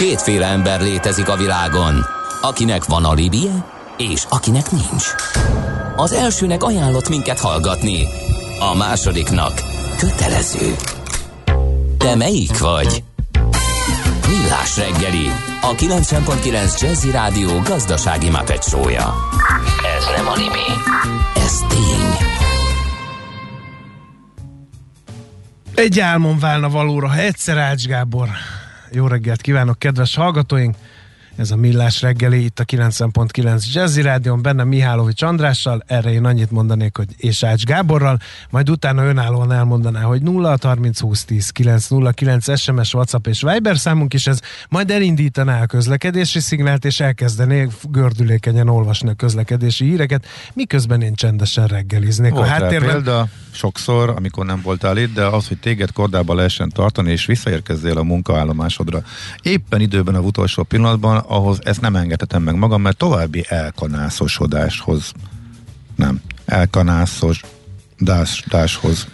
Kétféle ember létezik a világon, akinek van alibije, és akinek nincs. Az elsőnek ajánlott minket hallgatni, a másodiknak kötelező. Te melyik vagy? Millás reggeli, a 90.9 Jazzy Rádió gazdasági mapetsója. Ez nem animi, ez tény. Egy álmom válna valóra, ha egyszer Ács Gábor. Jó reggelt kívánok, kedves hallgatóink! Ez a Millás reggeli itt a 90.9 Jazzy Rádion, benne Mihálovics Andrással, erre én annyit mondanék, hogy és Ács Gáborral, majd utána önállóan elmondaná, hogy 0 30 20 10 909 SMS, WhatsApp és Viber számunk is ez, majd elindítaná a közlekedési szignált, és elkezdené gördülékenyen olvasni a közlekedési híreket, miközben én csendesen reggeliznék. Volt a háttérben... példa, sokszor, amikor nem voltál itt, de az, hogy téged kordába lehessen tartani, és visszaérkezzél a munkaállomásodra. Éppen időben a utolsó pillanatban, ahhoz ezt nem engedhetem meg magam, mert további elkanászosodáshoz nem, elkanászosodáshoz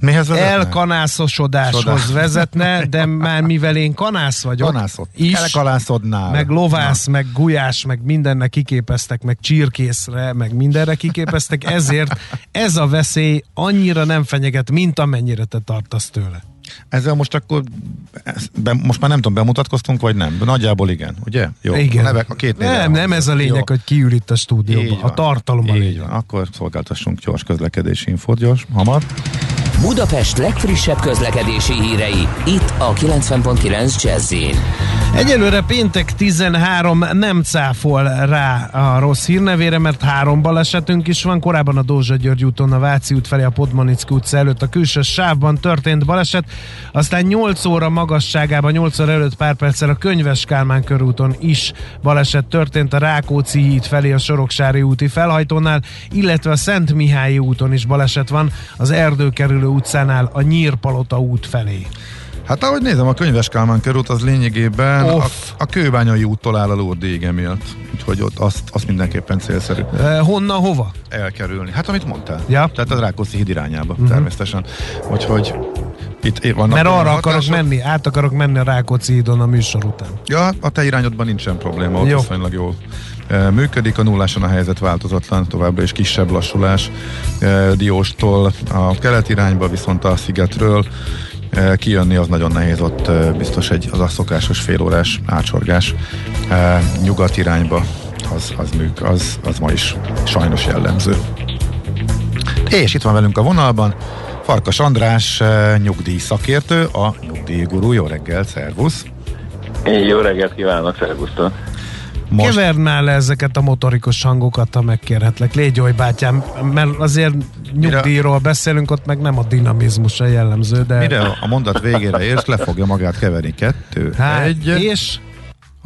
Mihez vezetne? Elkanászosodáshoz Sodás. vezetne, de már mivel én kanász vagyok, Kanászod. is, Elkanászodnál. meg lovász, Na. meg gulyás, meg mindennek kiképeztek, meg csirkészre, meg mindenre kiképeztek, ezért ez a veszély annyira nem fenyeget, mint amennyire te tartasz tőle. Ezzel most akkor, be, most már nem tudom, bemutatkoztunk, vagy nem? Nagyjából igen, ugye? Jó, igen. A, nevek, a két Nem, nem ez a lényeg, Jó. hogy kiül itt a stúdióban. A tartalom a lényeg. Van. Akkor szolgáltassunk gyors közlekedési infót, gyors, hamar. Budapest legfrissebb közlekedési hírei, itt a 90.9 jazz Egyelőre péntek 13 nem cáfol rá a rossz hírnevére, mert három balesetünk is van. Korábban a Dózsa György úton, a Váci út felé a Podmanicki utca előtt a külső sávban történt baleset, aztán 8 óra magasságában, 8 óra előtt pár perccel a Könyves Kálmán körúton is baleset történt a Rákóczi híd felé a Soroksári úti felhajtónál, illetve a Szent Mihályi úton is baleset van. Az erdőkerülő utcánál a Nyírpalota út felé. Hát ahogy nézem, a Könyves Kálmán körút az lényegében a, a Kőbányai úttól áll a Lórdége miatt. Úgyhogy ott azt, azt mindenképpen célszerű. E, honnan, hova? Elkerülni. Hát amit mondtál. Ja. Tehát a Rákóczi híd irányába uh-huh. természetesen. Úgyhogy itt vannak Mert arra akarok menni, át akarok menni a Rákóczi hídon a műsor után. Ja, a te irányodban nincsen probléma, ott Jó. viszonylag jól működik. A nulláson a helyzet változatlan, továbbra is kisebb lassulás Dióstól a kelet irányba, viszont a szigetről kijönni az nagyon nehéz, ott biztos egy az a szokásos félórás átsorgás nyugat irányba az, az, műk, az, az ma is sajnos jellemző. És itt van velünk a vonalban Farkas András, nyugdíj szakértő, a nyugdíjgurú. Jó reggel, szervusz! Jó reggelt kívánok, szervusztok! Most... Kevernál le ezeket a motorikos hangokat, ha megkérhetlek. Légy oly bátyám, mert azért nyugdíjról beszélünk, ott meg nem a dinamizmus a jellemző, de... Mire a mondat végére érsz, le fogja magát keverni. Kettő, hát, egy... És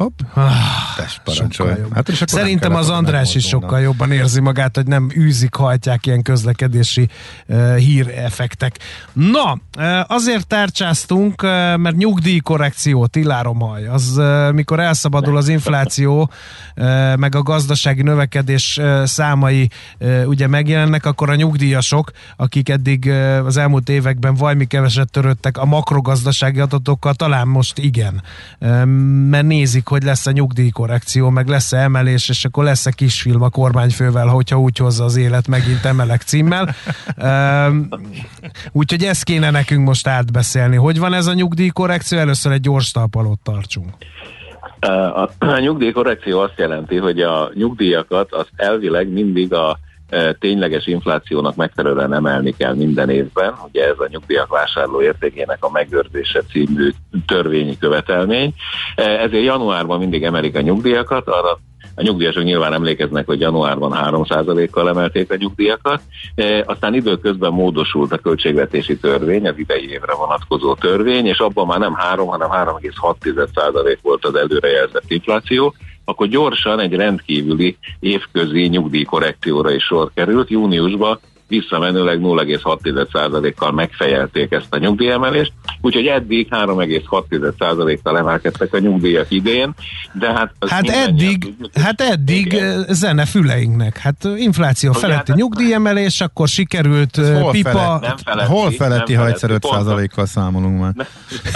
Hopp. Ah, Tess, parancsolj. Hát, Szerintem az András is sokkal jobban érzi magát, hogy nem űzik, hajtják ilyen közlekedési uh, híreffektek. Na, uh, azért tárcsáztunk, uh, mert nyugdíjkorrekció, tiláromaj, az uh, mikor elszabadul az infláció, uh, meg a gazdasági növekedés uh, számai uh, ugye megjelennek, akkor a nyugdíjasok, akik eddig uh, az elmúlt években vajmi keveset törődtek a makrogazdasági adatokkal, talán most igen, uh, mert nézik, hogy lesz a nyugdíjkorrekció, meg lesz-e emelés, és akkor lesz-e kisfilm a kormányfővel, hogyha úgy hozza az élet megint emelek címmel. Úgyhogy ezt kéne nekünk most átbeszélni. Hogy van ez a nyugdíjkorrekció? Először egy gyors talpalót tartsunk. A, a nyugdíjkorrekció azt jelenti, hogy a nyugdíjakat az elvileg mindig a tényleges inflációnak megfelelően emelni kell minden évben. Ugye ez a nyugdíjak vásárló értékének a megőrzése című törvényi követelmény. Ezért januárban mindig emelik a nyugdíjakat, arra a nyugdíjasok nyilván emlékeznek, hogy januárban 3%-kal emelték a nyugdíjakat, e, aztán időközben módosult a költségvetési törvény, az idei évre vonatkozó törvény, és abban már nem 3, hanem 3,6% volt az előrejelzett infláció, akkor gyorsan egy rendkívüli évközi nyugdíjkorrekcióra is sor került. Júniusban visszamenőleg 0,6%-kal megfejelték ezt a nyugdíjemelést, úgyhogy eddig 3,6%-kal emelkedtek a nyugdíjak idén, de hát... Hát eddig, tudjuk, hát eddig Igen. zene füleinknek. Hát infláció feletti hát, nyugdíjemelés, akkor sikerült hol pipa... Felett, nem feletti, hol feletti, ha egyszer 5%-kal számolunk már?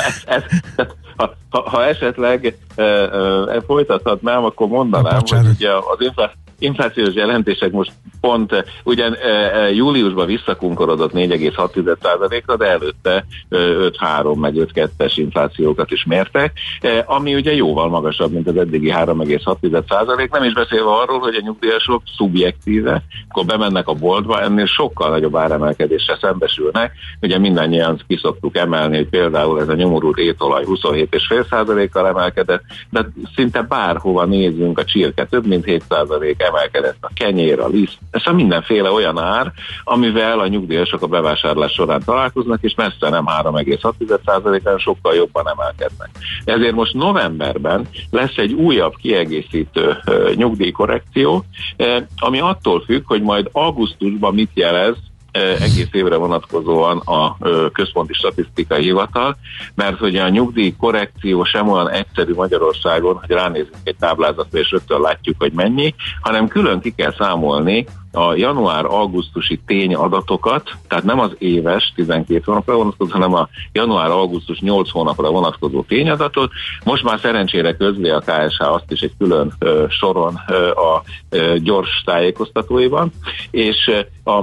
Ez, ez, ez, ha, ha, ha esetleg e, e, folytathatnám, akkor mondanám, hogy ugye az infláció inflációs jelentések most pont eh, ugyan e, e, júliusban visszakunkorodott 4,6%-ra, de előtte 5,3 meg 5,2-es inflációkat is mértek, e, ami ugye jóval magasabb, mint az eddigi 3,6%. Nem is beszélve arról, hogy a nyugdíjasok szubjektíve, akkor bemennek a boltba, ennél sokkal nagyobb áremelkedésre szembesülnek. Ugye mindannyian kiszoktuk emelni, hogy például ez a nyomorult étolaj 27,5%-kal emelkedett, de szinte bárhova nézzünk, a csirke több mint 7% emelkedett, a kenyér, a liszt, a mindenféle olyan ár, amivel a nyugdíjasok a bevásárlás során találkoznak, és messze nem 3,6%-án sokkal jobban emelkednek. Ezért most novemberben lesz egy újabb kiegészítő nyugdíjkorrekció, ami attól függ, hogy majd augusztusban mit jelez egész évre vonatkozóan a központi statisztikai hivatal, mert hogy a nyugdíj korrekció sem olyan egyszerű Magyarországon, hogy ránézünk egy táblázatra és rögtön látjuk, hogy mennyi, hanem külön ki kell számolni a január-augusztusi tényadatokat, tehát nem az éves 12 hónapra vonatkozó, hanem a január-augusztus 8 hónapra vonatkozó tényadatot. Most már szerencsére közli a KSH azt is egy külön ö, soron ö, a ö, gyors tájékoztatóiban, és a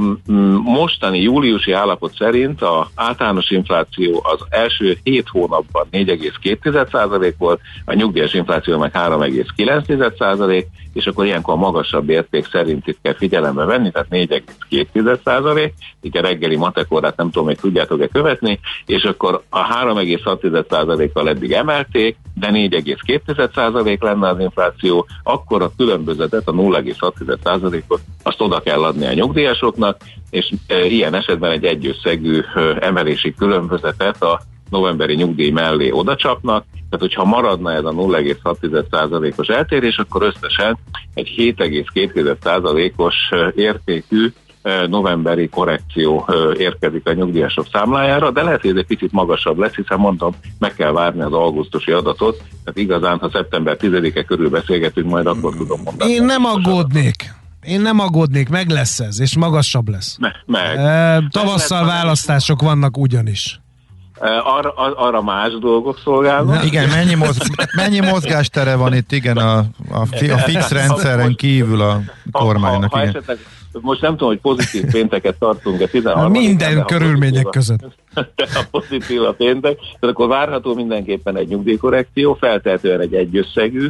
mostani júliusi állapot szerint a általános infláció az első 7 hónapban 4,2% volt, a nyugdíjas infláció meg 3,9%, és akkor ilyenkor a magasabb érték szerint itt kell figyelembe venni, tehát 4,2 így a reggeli matekorát nem tudom, hogy tudjátok-e követni, és akkor a 3,6 kal eddig emelték, de 4,2 lenne az infláció, akkor a különbözetet, a 0,6 ot azt oda kell adni a nyugdíjasoknak, és e, ilyen esetben egy egyösszegű emelési különbözetet a novemberi nyugdíj mellé odacsapnak, tehát hogyha maradna ez a 0,6%-os eltérés, akkor összesen egy 7,2%-os értékű novemberi korrekció érkezik a nyugdíjasok számlájára, de lehet, hogy ez egy picit magasabb lesz, hiszen mondtam, meg kell várni az augusztusi adatot, tehát igazán, ha szeptember 10-e körül beszélgetünk, majd akkor tudom mondani. Én nem aggódnék. Én nem aggódnék, meg lesz ez, és magasabb lesz. Me- meg. E, tavasszal választások vannak ugyanis. Arra, arra más dolgok szolgálnak. Igen, mennyi, mozg, mennyi mozgástere van itt, igen, a, a, a fix rendszeren kívül a kormánynak. Ha, ha, ha esetleg most nem tudom, hogy pozitív pénteket tartunk-e 13 Minden körülmények között. a pozitív a péntek, tehát akkor várható mindenképpen egy nyugdíjkorrekció, feltehetően egy egyösszegű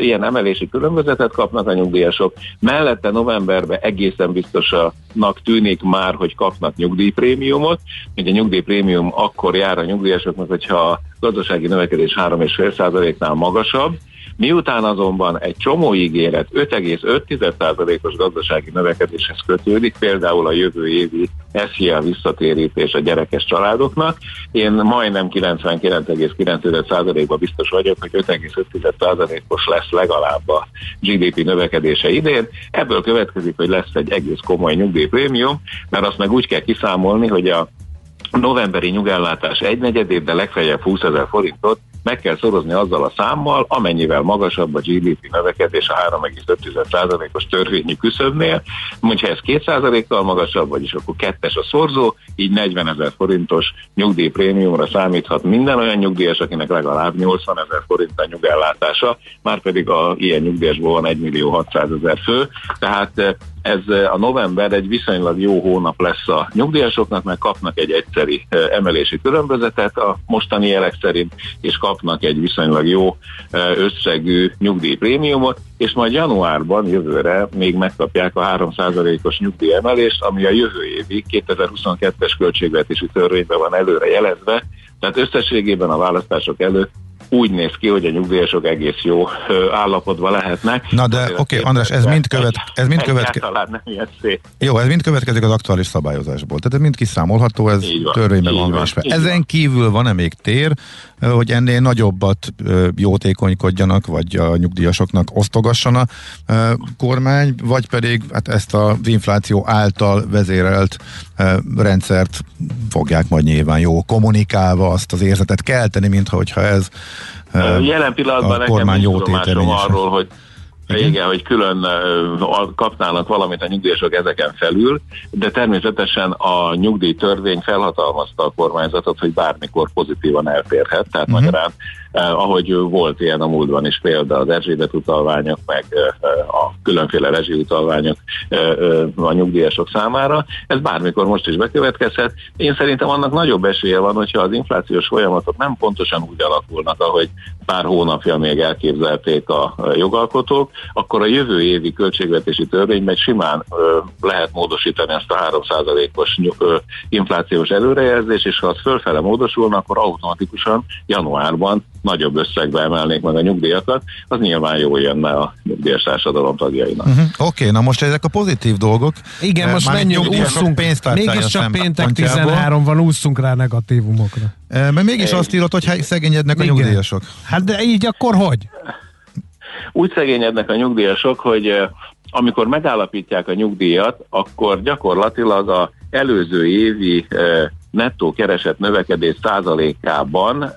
ilyen emelési különbözetet kapnak a nyugdíjasok. Mellette novemberben egészen biztosanak tűnik már, hogy kapnak nyugdíjprémiumot. Ugye a nyugdíjprémium akkor jár a nyugdíjasoknak, hogyha a gazdasági növekedés 3,5%-nál magasabb, Miután azonban egy csomó ígéret 5,5%-os gazdasági növekedéshez kötődik, például a jövő évi SZIA visszatérítés a gyerekes családoknak, én majdnem 99,9%-ban biztos vagyok, hogy 5,5%-os lesz legalább a GDP növekedése idén. Ebből következik, hogy lesz egy egész komoly nyugdíjprémium, mert azt meg úgy kell kiszámolni, hogy a novemberi nyugellátás egynegyedét, de legfeljebb 20 ezer forintot meg kell szorozni azzal a számmal, amennyivel magasabb a GDP növekedés a 3,5%-os törvényi küszöbnél. Mondja ez 2%-kal magasabb, vagyis akkor kettes a szorzó, így 40 ezer forintos nyugdíjprémiumra számíthat minden olyan nyugdíjas, akinek legalább 80 ezer forint a nyugellátása, már pedig a ilyen nyugdíjasból van 1 millió 600 ezer fő, tehát ez a november egy viszonylag jó hónap lesz a nyugdíjasoknak, mert kapnak egy egyszeri emelési különbözetet a mostani jelek szerint, és kapnak egy viszonylag jó összegű nyugdíjprémiumot, és majd januárban, jövőre még megkapják a 3%-os nyugdíjemelést, ami a jövő évi 2022-es költségvetési törvényben van előre jelezve, tehát összességében a választások előtt úgy néz ki, hogy a nyugdíjasok egész jó állapotban lehetnek. Na de oké, okay, András, ez mind, követ, ez mind következik. Jó, ez mind következik az aktuális szabályozásból. Tehát ez mind kiszámolható, ez van, törvényben van vésve. Ezen van. kívül van-e még tér, hogy ennél nagyobbat jótékonykodjanak, vagy a nyugdíjasoknak osztogasson a kormány, vagy pedig hát ezt az infláció által vezérelt rendszert fogják majd nyilván jó kommunikálva azt az érzetet kelteni, mintha hogyha ez Jelen pillanatban nekem nincs tudomásom arról, hogy igen? Igen, hogy külön kapnának valamit a nyugdíjasok ezeken felül, de természetesen a nyugdíjtörvény felhatalmazta a kormányzatot, hogy bármikor pozitívan eltérhet, tehát uh-huh. magyarán eh, ahogy volt ilyen a múltban is példa az Erzsébet utalványok, meg eh, a különféle rezsi utalványok eh, eh, a nyugdíjasok számára. Ez bármikor most is bekövetkezhet. Én szerintem annak nagyobb esélye van, hogyha az inflációs folyamatok nem pontosan úgy alakulnak, ahogy pár hónapja még elképzelték a jogalkotók, akkor a jövő évi költségvetési törvényben simán ö, lehet módosítani ezt a 3%-os inflációs előrejelzés, és ha az fölfele módosulna, akkor automatikusan januárban nagyobb összegbe emelnék meg a nyugdíjakat, az nyilván jó jönne a nyugdíjas társadalom tagjainak. Uh-huh. Oké, okay, na most ezek a pozitív dolgok. Igen, most menjünk, úszunk, mégiscsak péntek 13 van, úszunk rá negatívumokra. Mert mégis azt írott, hogy szegényednek Igen. a nyugdíjasok. Hát de így akkor hogy? Úgy szegényednek a nyugdíjasok, hogy amikor megállapítják a nyugdíjat, akkor gyakorlatilag a előző évi nettó keresett növekedés százalékában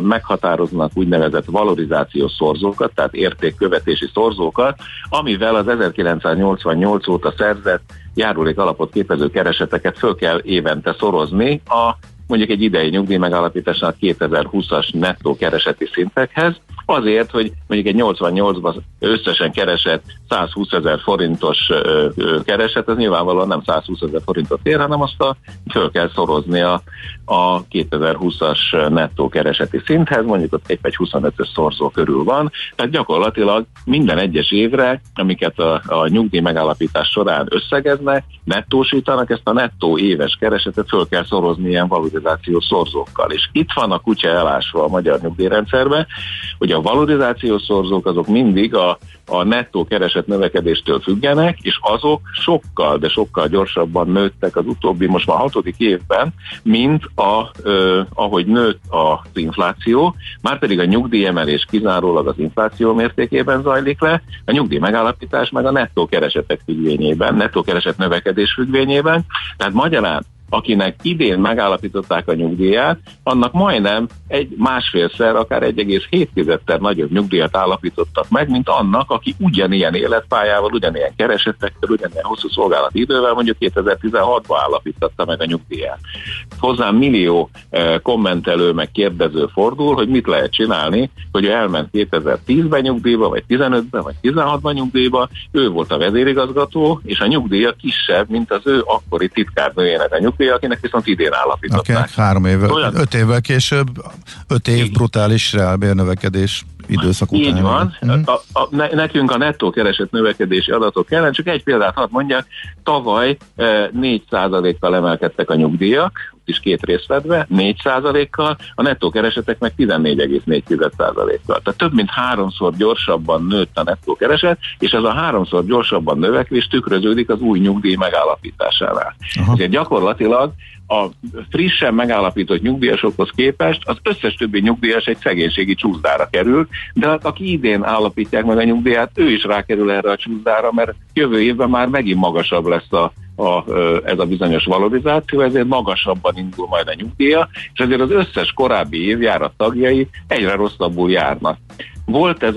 meghatároznak úgynevezett valorizációs szorzókat, tehát értékkövetési szorzókat, amivel az 1988 óta szerzett járulék alapot képező kereseteket föl kell évente szorozni a mondjuk egy idei nyugdíj megállapításnak 2020-as nettó kereseti szintekhez, azért, hogy mondjuk egy 88-ban összesen keresett 120 ezer forintos kereset, ez nyilvánvalóan nem 120 ezer forintot ér, hanem azt a, föl kell szorozni a, a 2020-as nettó kereseti szinthez, mondjuk ott egy 25-ös szorzó körül van, tehát gyakorlatilag minden egyes évre, amiket a, a nyugdíj megállapítás során összegeznek, nettósítanak, ezt a nettó éves keresetet föl kell szorozni ilyen valorizációs szorzókkal. És itt van a kutya elásva a magyar nyugdíjrendszerbe, hogy a valorizációs szorzók azok mindig a, a nettó kereset növekedéstől függenek, és azok sokkal, de sokkal gyorsabban nőttek az utóbbi, most már hatodik évben, mint a, ö, ahogy nőtt az infláció, már pedig a nyugdíjemelés kizárólag az infláció mértékében zajlik le, a nyugdíj megállapítás meg a nettó keresetek függvényében, nettó kereset növekedés függvényében, tehát magyarán akinek idén megállapították a nyugdíját, annak majdnem egy másfélszer, akár 1,7-szer nagyobb nyugdíjat állapítottak meg, mint annak, aki ugyanilyen életpályával, ugyanilyen keresetekkel, ugyanilyen hosszú szolgálati idővel mondjuk 2016-ban állapította meg a nyugdíjat. Hozzám millió eh, kommentelő meg kérdező fordul, hogy mit lehet csinálni, hogy ő elment 2010-ben nyugdíjba, vagy 15-ben, vagy 16-ban nyugdíjba, ő volt a vezérigazgató, és a nyugdíja kisebb, mint az ő akkori titkárnőjének a nyugdíja, nyugdíj, akinek viszont idén állapították. Okay, három évvel, Olyan? öt évvel később, öt év Így. brutális reálbérnövekedés időszak után. Így van. Hmm. A, a, ne, nekünk a nettó keresett növekedési adatok kellene, csak egy példát hadd mondjak, tavaly e, 4%-kal emelkedtek a nyugdíjak, is két részletbe, 4%-kal, a nettó keresetek meg 14,4%-kal. Tehát több mint háromszor gyorsabban nőtt a nettó kereset, és ez a háromszor gyorsabban növekvés tükröződik az új nyugdíj megállapításánál. Ezért gyakorlatilag a frissen megállapított nyugdíjasokhoz képest az összes többi nyugdíjas egy szegénységi csúszdára kerül, de hát aki idén állapítják meg a nyugdíjat, ő is rákerül erre a csúszdára, mert jövő évben már megint magasabb lesz a a, ez a bizonyos valorizáció, ezért magasabban indul majd a nyugdíja, és ezért az összes korábbi évjárat tagjai egyre rosszabbul járnak. Volt ez,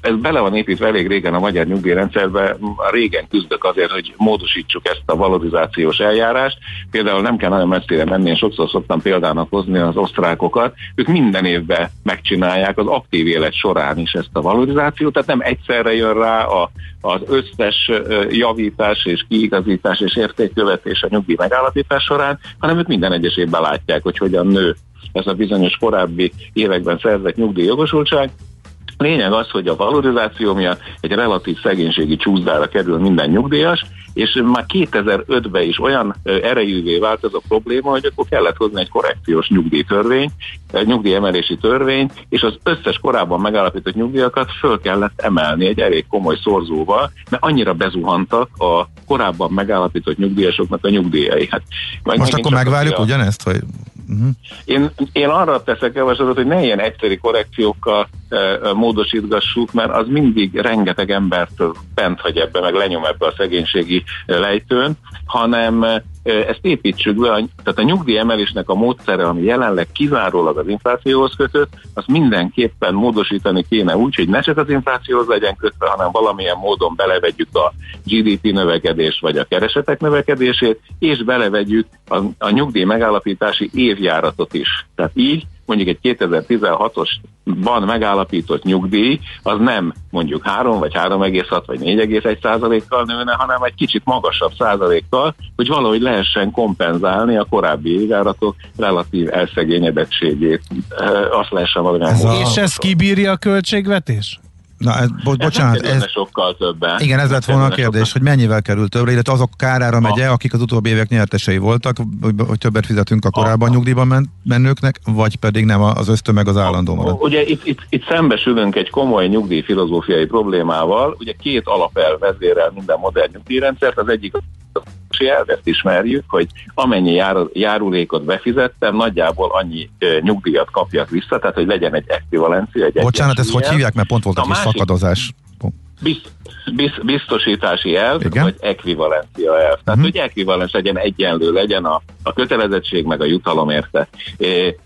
ez bele van építve elég régen a magyar nyugdíjrendszerbe, régen küzdök azért, hogy módosítsuk ezt a valorizációs eljárást. Például nem kell nagyon messzire menni, én sokszor szoktam példának hozni az osztrákokat. Ők minden évben megcsinálják az aktív élet során is ezt a valorizációt, tehát nem egyszerre jön rá a, az összes javítás és kiigazítás és értékkövetés a nyugdíj megállapítás során, hanem ők minden egyes évben látják, hogy hogyan nő ez a bizonyos korábbi években szerzett nyugdíjjogosultság, Lényeg az, hogy a valorizáció miatt egy relatív szegénységi csúszdára kerül minden nyugdíjas, és már 2005-ben is olyan erejűvé vált ez a probléma, hogy akkor kellett hozni egy korrekciós nyugdíjtörvény, egy nyugdíjemelési törvény, és az összes korábban megállapított nyugdíjakat föl kellett emelni egy elég komoly szorzóval, mert annyira bezuhantak a korábban megállapított nyugdíjasoknak a nyugdíjai. Hát, Most akkor megvárjuk a... ugyanezt, hogy Uh-huh. Én, én arra teszek javaslatot, hogy ne ilyen egyszerű korrekciókkal módosítgassuk, mert az mindig rengeteg embert bent hagy ebbe, meg lenyom ebbe a szegénységi lejtőn, hanem ezt építsük be, tehát a nyugdíjemelésnek a módszere, ami jelenleg kizárólag az inflációhoz kötött, azt mindenképpen módosítani kéne úgy, hogy ne csak az inflációhoz legyen kötve, hanem valamilyen módon belevegyük a GDP növekedést vagy a keresetek növekedését, és belevegyük a, a nyugdíj megállapítási évjáratot is. Tehát így mondjuk egy 2016-osban megállapított nyugdíj, az nem mondjuk 3 vagy 3,6 vagy 4,1 százalékkal nőne, hanem egy kicsit magasabb százalékkal, hogy valahogy lehessen kompenzálni a korábbi égáratok relatív elszegényedettségét. Azt lehessen valami. Ez a... És ez kibírja a költségvetés? Na, ez, bo- bocsánat, ez, ez sokkal többen. Igen, ez lett volna a kérdés, sokkal. hogy mennyivel került többre, illetve azok kárára megy -e, akik az utóbbi évek nyertesei voltak, hogy többet fizetünk a korábban nyugdíjban men- mennőknek, vagy pedig nem az ösztömeg az állandó marad. Ugye itt, itt, itt szembesülünk egy komoly nyugdíjfilozófiai problémával, ugye két alapelv vezérel minden modern nyugdíjrendszert, az egyik elv, ezt ismerjük, hogy amennyi jár, járulékot befizettem, nagyjából annyi e, nyugdíjat kapjak vissza, tehát hogy legyen egy ekvivalencia. Egy Bocsánat, ezt hogy hívják, mert pont volt egy másik... szakadozás. Bizt, biztosítási elv, Igen? vagy ekvivalencia elv. Tehát, uh-huh. hogy ekvivalens legyen, egyenlő legyen a, a kötelezettség, meg a jutalom érte.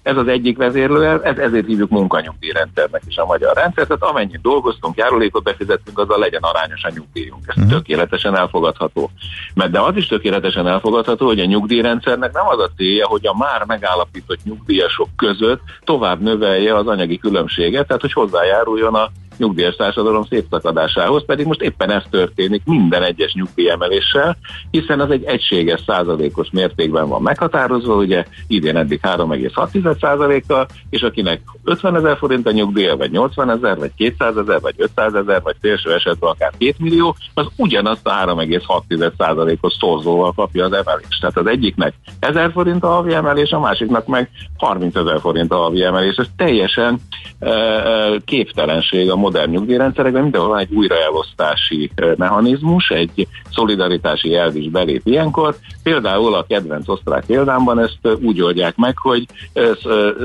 Ez az egyik vezérlő elv, ez, ezért hívjuk munkanyugdíjrendszernek is a magyar rendszer, tehát amennyit dolgoztunk, járulékot befizettünk, azzal legyen arányos a nyugdíjunk. Ez uh-huh. tökéletesen elfogadható. Mert de az is tökéletesen elfogadható, hogy a nyugdíjrendszernek nem az a célja, hogy a már megállapított nyugdíjasok között tovább növelje az anyagi különbséget, tehát hogy hozzájáruljon a nyugdíjas társadalom szétszakadásához, pedig most éppen ez történik minden egyes nyugdíjemeléssel, hiszen az egy egységes százalékos mértékben van meghatározva, ugye idén eddig 3,6 százalékkal, és akinek 50 ezer forint a nyugdíja, vagy 80 ezer, vagy 200 ezer, vagy 500 ezer, vagy felső esetben akár 2 millió, az ugyanazt a 3,6 százalékos szorzóval kapja az emelést. Tehát az egyiknek 1000 forint a havi emelés, a másiknak meg 30 ezer forint a havi emelés. Ez teljesen képtelenség a modern nyugdíjrendszerekben mindenhol van egy újraelosztási mechanizmus, egy szolidaritási elv is belép ilyenkor. Például a kedvenc osztrák példámban ezt úgy oldják meg, hogy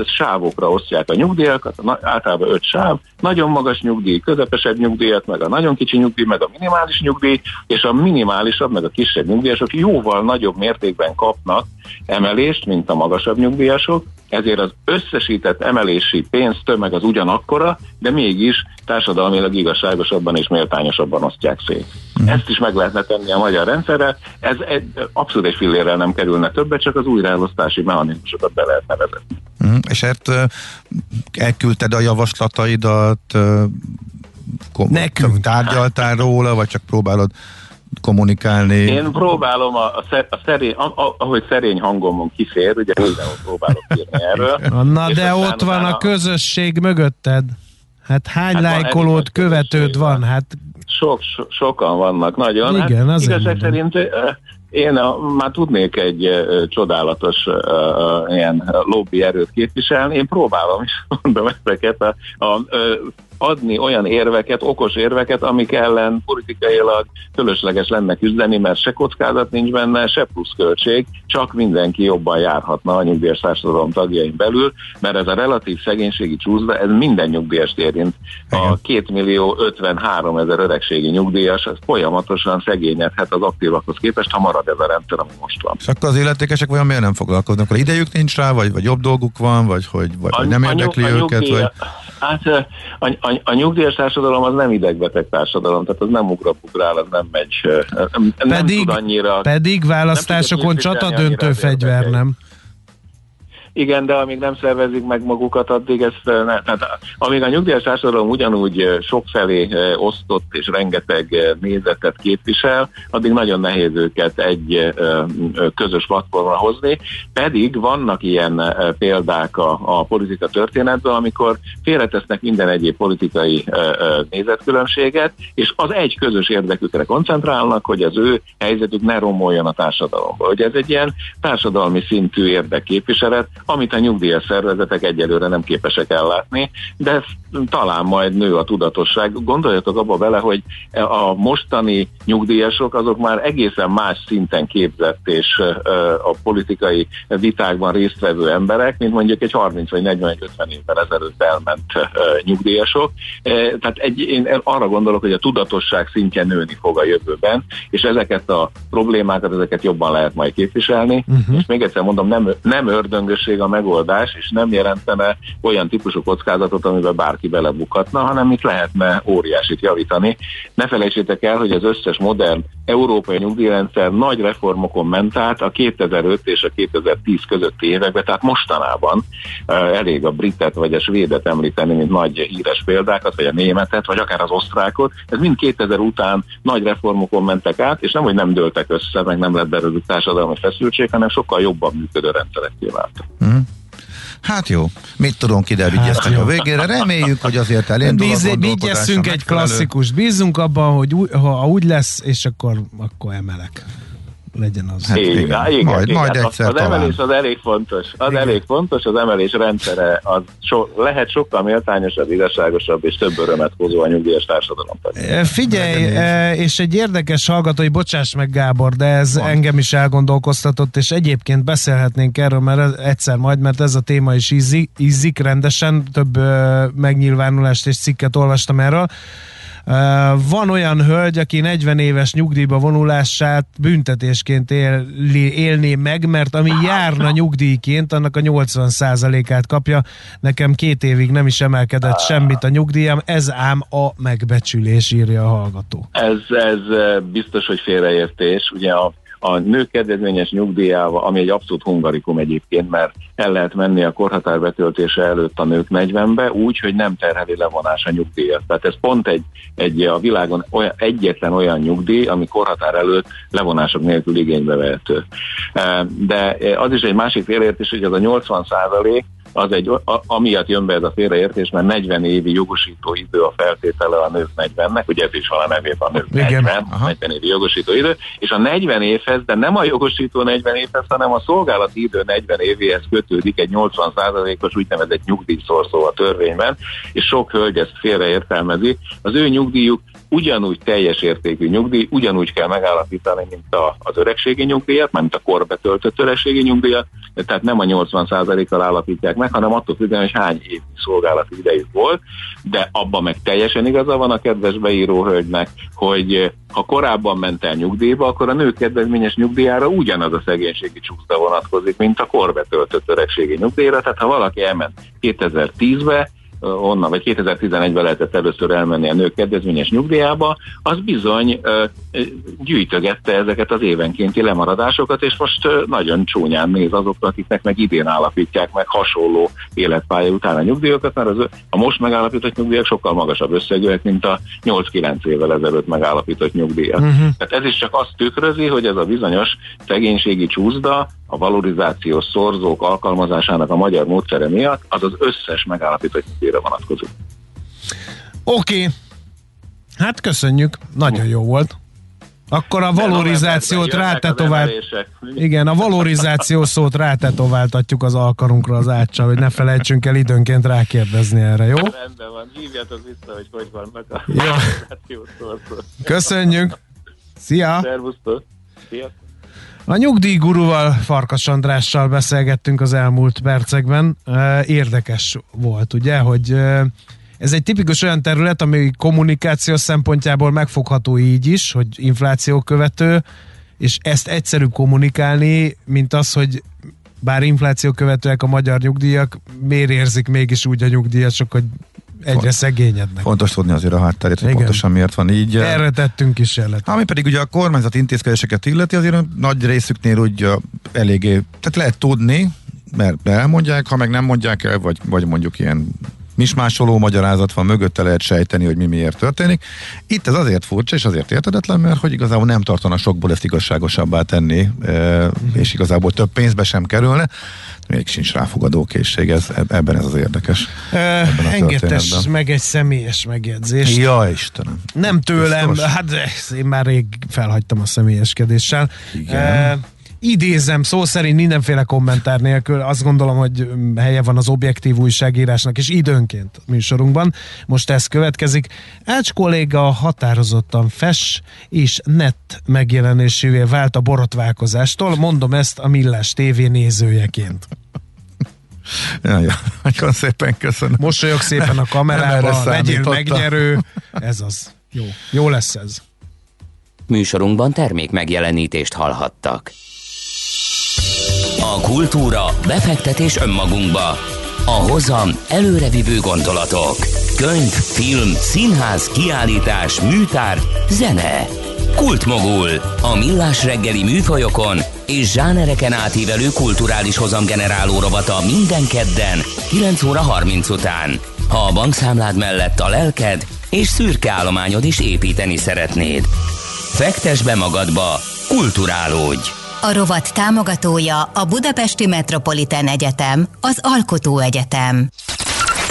sávokra osztják a nyugdíjakat, általában öt sáv, nagyon magas nyugdíj, közepesebb nyugdíjat, meg a nagyon kicsi nyugdíj, meg a minimális nyugdíj, és a minimálisabb, meg a kisebb nyugdíjasok jóval nagyobb mértékben kapnak emelést, mint a magasabb nyugdíjasok, ezért az összesített emelési pénztömeg az ugyanakkora, de mégis társadalmilag igazságosabban és méltányosabban osztják szét. Mm. Ezt is meg lehetne tenni a magyar rendszerre, ez egy, abszolút egy fillérrel nem kerülne többet, csak az újraelosztási mechanizmusokat be lehetne vezetni. Mm. És hát elküldted a javaslataidat, Nekünk. tárgyaltál róla, vagy csak próbálod kommunikálni? Én próbálom, a, a, a szerény, a, a, ahogy szerény hangomon kifér, ugye mindenhol próbálok írni erről. Na de ott van a, közösség mögötted. Hát hány hát lájkolót, követőd van? Hát sok, so, sokan vannak, nagyon. Igen, hát, igazság szerint én a, már tudnék egy csodálatos uh, ilyen lobby erőt képviselni. Én próbálom is, mondom ezeket a, a, a adni olyan érveket, okos érveket, amik ellen politikailag fölösleges lenne küzdeni, mert se kockázat nincs benne, se pluszköltség, csak mindenki jobban járhatna a nyugdíjas társadalom tagjain belül, mert ez a relatív szegénységi csúszda, ez minden nyugdíjast érint. A 2 millió 53 ezer öregségi nyugdíjas, ez folyamatosan szegényedhet az aktívakhoz képest, ha marad ez a rendszer, ami most van. És akkor az illetékesek olyan miért nem foglalkoznak? Akkor idejük nincs rá, vagy, vagy jobb dolguk van, vagy hogy vagy, a, nem érdekli a, a őket? Vagy... Hát a, a, a nyugdíjas társadalom az nem idegbeteg társadalom, tehát az nem ugrabugrál, az nem megy, nem, pedig, tud annyira... Pedig választásokon csata döntő fegyver, nem? Igen, de amíg nem szervezik meg magukat, addig ne, tehát amíg a nyugdíjas társadalom ugyanúgy sokfelé osztott és rengeteg nézetet képvisel, addig nagyon nehéz őket egy közös platformra hozni, pedig vannak ilyen példák a, a politika történetben, amikor félretesznek minden egyéb politikai nézetkülönbséget, és az egy közös érdekükre koncentrálnak, hogy az ő helyzetük ne romoljon a társadalomba. Hogy ez egy ilyen társadalmi szintű érdekképviselet, amit a nyugdíjas szervezetek egyelőre nem képesek ellátni, de talán majd nő a tudatosság. Gondoljatok abba bele, hogy a mostani nyugdíjasok azok már egészen más szinten képzett és a politikai vitákban résztvevő emberek, mint mondjuk egy 30 vagy 40 vagy 50 évvel ezelőtt elment nyugdíjasok. Tehát egy, én arra gondolok, hogy a tudatosság szintje nőni fog a jövőben, és ezeket a problémákat, ezeket jobban lehet majd képviselni. Uh-huh. És még egyszer mondom, nem, nem ördöngösség a megoldás, és nem jelentene olyan típusú kockázatot, amiben bárki bárki belebukatna, hanem itt lehetne óriásit javítani. Ne felejtsétek el, hogy az összes modern európai nyugdíjrendszer nagy reformokon ment át a 2005 és a 2010 közötti években, tehát mostanában elég a britet vagy a svédet említeni, mint nagy híres példákat, vagy a németet, vagy akár az osztrákot. Ez mind 2000 után nagy reformokon mentek át, és nem, hogy nem dőltek össze, meg nem lett belőlük társadalmi feszültség, hanem sokkal jobban működő rendszerek váltak. Mm. Hát jó, mit tudunk ide hát a végére. Reméljük, hogy azért elindul Bíz, Bígyesszünk egy klasszikus. Bízunk abban, hogy ha úgy lesz, és akkor, akkor emelek legyen az. Hát, igen, igen, igen, majd, igen. majd egyszer az, az emelés az elég fontos. Az igen. elég fontos, az emelés rendszere az so, lehet sokkal méltányosabb, igazságosabb és több örömet hozó a nyugdíjas társadalom. Figyelj, és egy érdekes hallgatói, bocsáss meg Gábor, de ez Van. engem is elgondolkoztatott, és egyébként beszélhetnénk erről, mert egyszer majd, mert ez a téma is ízik, ízik rendesen, több megnyilvánulást és cikket olvastam erről van olyan hölgy, aki 40 éves nyugdíjba vonulását büntetésként él, élné meg, mert ami járna nyugdíjként, annak a 80%-át kapja. Nekem két évig nem is emelkedett semmit a nyugdíjam, ez ám a megbecsülés, írja a hallgató. Ez, ez biztos, hogy félreértés. Ugye a a nők kedvezményes nyugdíjával, ami egy abszolút hungarikum egyébként, mert el lehet menni a korhatár betöltése előtt a nők 40-be, úgy, hogy nem terheli levonás a nyugdíjat. Tehát ez pont egy, egy a világon olyan, egyetlen olyan nyugdíj, ami korhatár előtt levonások nélkül igénybe vehető. De az is egy másik félértés, hogy az a 80 százalék, az egy, a, amiatt jön be ez a félreértés, mert 40 évi jogosító idő a feltétele a nők 40-nek, ugye ez is a nevében a nők Igen. 40, Aha. 40 évi jogosító idő, és a 40 évhez, de nem a jogosító 40 évhez, hanem a szolgálati idő 40 évéhez kötődik egy 80%-os úgynevezett nyugdíjszorszó a törvényben, és sok hölgy ezt félreértelmezi. Az ő nyugdíjuk ugyanúgy teljes értékű nyugdíj, ugyanúgy kell megállapítani, mint a, az öregségi nyugdíjat, mint a korbetöltött öregségi nyugdíjat, tehát nem a 80%-kal állapítják meg, hanem attól függően, hogy hány év szolgálati idejük volt, de abban meg teljesen igaza van a kedves beíró hölgynek, hogy ha korábban ment el nyugdíjba, akkor a nő kedvezményes nyugdíjára ugyanaz a szegénységi csúszta vonatkozik, mint a korbetöltött öregségi nyugdíjra, tehát ha valaki elment 2010-be, onnan, vagy 2011-ben lehetett először elmenni a nők kedvezményes nyugdíjába, az bizony gyűjtögette ezeket az évenkénti lemaradásokat, és most nagyon csúnyán néz azokra, akiknek meg idén állapítják meg hasonló életpálya után a nyugdíjakat, mert az, a most megállapított nyugdíjak sokkal magasabb összegűek, mint a 8-9 évvel ezelőtt megállapított nyugdíjak. Uh-huh. Tehát ez is csak azt tükrözi, hogy ez a bizonyos szegénységi csúszda a valorizációs szorzók alkalmazásának a magyar módszere miatt, az az összes megállapított nyugdíjra vonatkozik. Oké, okay. hát köszönjük, nagyon jó volt. Akkor a valorizációt rátetovált. Igen, a valorizáció szót rátetováltatjuk az alkarunkra az áccsal, hogy ne felejtsünk el időnként rákérdezni erre, jó? Rendben van, hívjatok vissza, hogy hogy vannak a valorizáció Köszönjük! Szia! Szervusztok! Sziasztok! A nyugdíjguruval, Farkas Andrással beszélgettünk az elmúlt percekben. Érdekes volt, ugye, hogy ez egy tipikus olyan terület, ami kommunikáció szempontjából megfogható így is, hogy infláció követő, és ezt egyszerű kommunikálni, mint az, hogy bár infláció követőek a magyar nyugdíjak, miért érzik mégis úgy a nyugdíjasok, hogy egyre szegényednek. Fontos tudni azért a hátterét, hogy Igen. pontosan miért van így. Erre tettünk is jelet. Ami pedig ugye a kormányzat intézkedéseket illeti, azért nagy részüknél úgy eléggé, tehát lehet tudni, mert elmondják, ha meg nem mondják el, vagy, vagy mondjuk ilyen mismásoló magyarázat van, mögötte lehet sejteni, hogy mi miért történik. Itt ez azért furcsa és azért értedetlen, mert hogy igazából nem tartanak sokból ezt igazságosabbá tenni, és igazából több pénzbe sem kerülne még sincs ráfogadó készség, ez, ebben ez az érdekes. Uh, engedtes meg egy személyes megjegyzést. Ja, Istenem. Nem tőlem, Biztos. hát én már rég felhagytam a személyeskedéssel. Igen. Uh, idézem szó szerint mindenféle kommentár nélkül, azt gondolom, hogy helye van az objektív újságírásnak, és időnként műsorunkban. Most ez következik. Ács kolléga határozottan fes és net megjelenésévé vált a borotválkozástól. Mondom ezt a Millás TV nézőjeként. Ja, ja, nagyon szépen köszönöm. Mosolyog szépen a kamerába, legyél megnyerő. Ez az. Jó, jó lesz ez. Műsorunkban termék megjelenítést hallhattak. A kultúra, befektetés önmagunkba. A hozam előrevívő gondolatok. Könyv, film, színház, kiállítás, műtár, zene. Kultmogul. A millás reggeli műfajokon és zsánereken átívelő kulturális hozamgeneráló rovata minden kedden 9 óra 30 után. Ha a bankszámlád mellett a lelked és szürke állományod is építeni szeretnéd. Fektes be magadba, kulturálódj! A rovat támogatója a Budapesti Metropolitán Egyetem, az Alkotó Egyetem.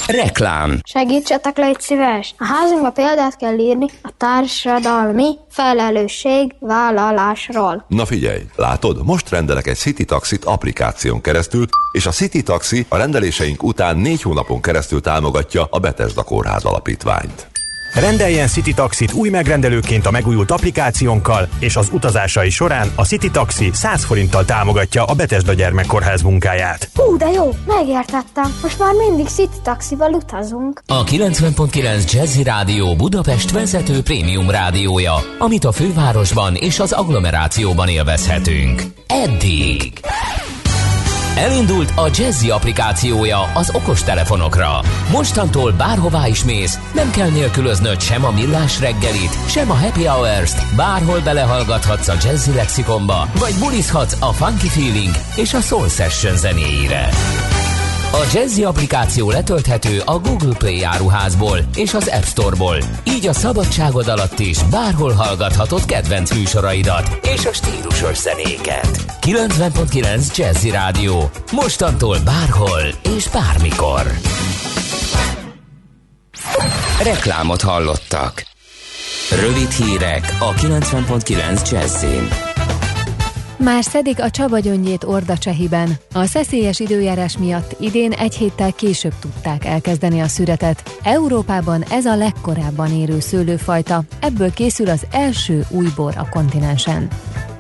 Reklám Segítsetek, légy szíves! A házunkba példát kell írni a társadalmi felelősség vállalásról. Na figyelj, látod, most rendelek egy City Taxit applikáción keresztül, és a City Taxi a rendeléseink után négy hónapon keresztül támogatja a Betesda Kórház Alapítványt. Rendeljen City Taxit új megrendelőként a megújult applikációnkkal, és az utazásai során a City Taxi 100 forinttal támogatja a Betesda Gyermekkórház munkáját. Hú, de jó, megértettem. Most már mindig City Taxival utazunk. A 90.9 Jazzy Rádió Budapest vezető prémium rádiója, amit a fővárosban és az agglomerációban élvezhetünk. Eddig! Elindult a Jazzy applikációja az okostelefonokra. Mostantól bárhová is mész, nem kell nélkülöznöd sem a millás reggelit, sem a happy hours-t, bárhol belehallgathatsz a Jazzy lexikonba, vagy bulizhatsz a funky feeling és a soul session zenéire. A Jazzy applikáció letölthető a Google Play áruházból és az App Store-ból. Így a szabadságod alatt is bárhol hallgathatod kedvenc műsoraidat és a stílusos zenéket. 90.9 Jazzy Rádió. Mostantól bárhol és bármikor. Reklámot hallottak. Rövid hírek a 90.9 Jazzin. Már szedik a Csaba gyöngyét Ordacsehiben. A szeszélyes időjárás miatt idén egy héttel később tudták elkezdeni a szüretet. Európában ez a legkorábban érő szőlőfajta, ebből készül az első új bor a kontinensen.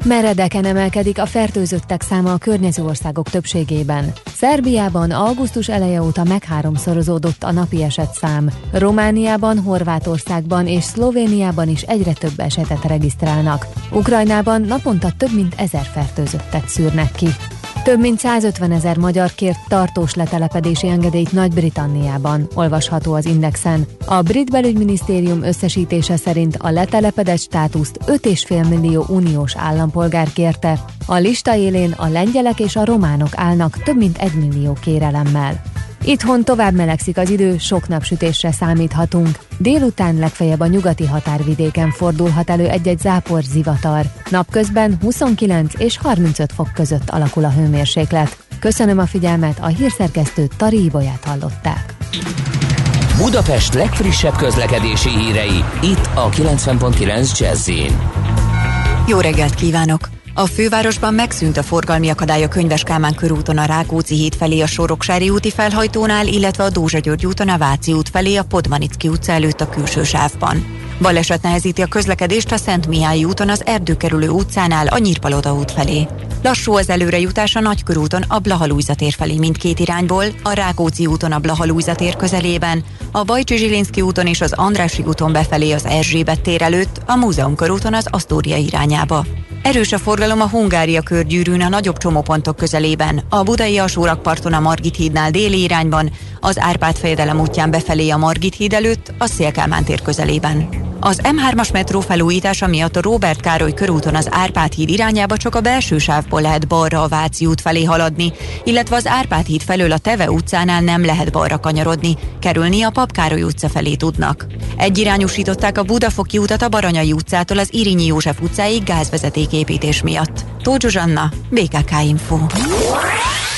Meredeken emelkedik a fertőzöttek száma a környező országok többségében. Szerbiában augusztus eleje óta megháromszorozódott a napi esetszám. Romániában, Horvátországban és Szlovéniában is egyre több esetet regisztrálnak. Ukrajnában naponta több mint ezer fertőzöttet szűrnek ki. Több mint 150 ezer magyar kért tartós letelepedési engedélyt Nagy-Britanniában, olvasható az Indexen. A brit belügyminisztérium összesítése szerint a letelepedett státuszt 5,5 millió uniós állampolgár kérte. A lista élén a lengyelek és a románok állnak több mint 1 millió kérelemmel. Itthon tovább melegszik az idő, sok napsütésre számíthatunk. Délután legfeljebb a nyugati határvidéken fordulhat elő egy-egy zápor zivatar. Napközben 29 és 35 fok között alakul a hőmérséklet. Köszönöm a figyelmet, a hírszerkesztő Tari Ibolyát hallották. Budapest legfrissebb közlekedési hírei, itt a 90.9 jazz Jó reggelt kívánok! A fővárosban megszűnt a forgalmi akadály a Könyves Kálmán körúton a Rákóczi híd felé a Soroksári úti felhajtónál, illetve a Dózsa György úton a Váci út felé a Podmanicki utca előtt a külső sávban. Baleset nehezíti a közlekedést a Szent Mihály úton az Erdőkerülő utcánál a Nyírpaloda út felé. Lassú az előrejutás a Nagykörúton a Blahalújzatér felé mindkét irányból, a Rákóczi úton a Blahalújzatér közelében, a Bajcsi Zsilinszki úton és az Andrássy úton befelé az Erzsébet tér előtt, a Múzeum körúton az Asztória irányába. Erős a forgalom a Hungária körgyűrűn a nagyobb csomópontok közelében, a budai alsórakparton a Margit hídnál déli irányban, az Árpád fejedelem útján befelé a Margit híd előtt, a Szélkálmán tér közelében. Az M3-as metró felújítása miatt a Robert Károly körúton az Árpád híd irányába csak a belső sávból lehet balra a Váci út felé haladni, illetve az Árpád híd felől a Teve utcánál nem lehet balra kanyarodni, kerülni a Papkároly utca felé tudnak. Egyirányosították a Budafoki utat a Baranyai utcától az Irinyi József utcáig gázvezetéképítés miatt. Tóth Zsuzsanna, BKK Info.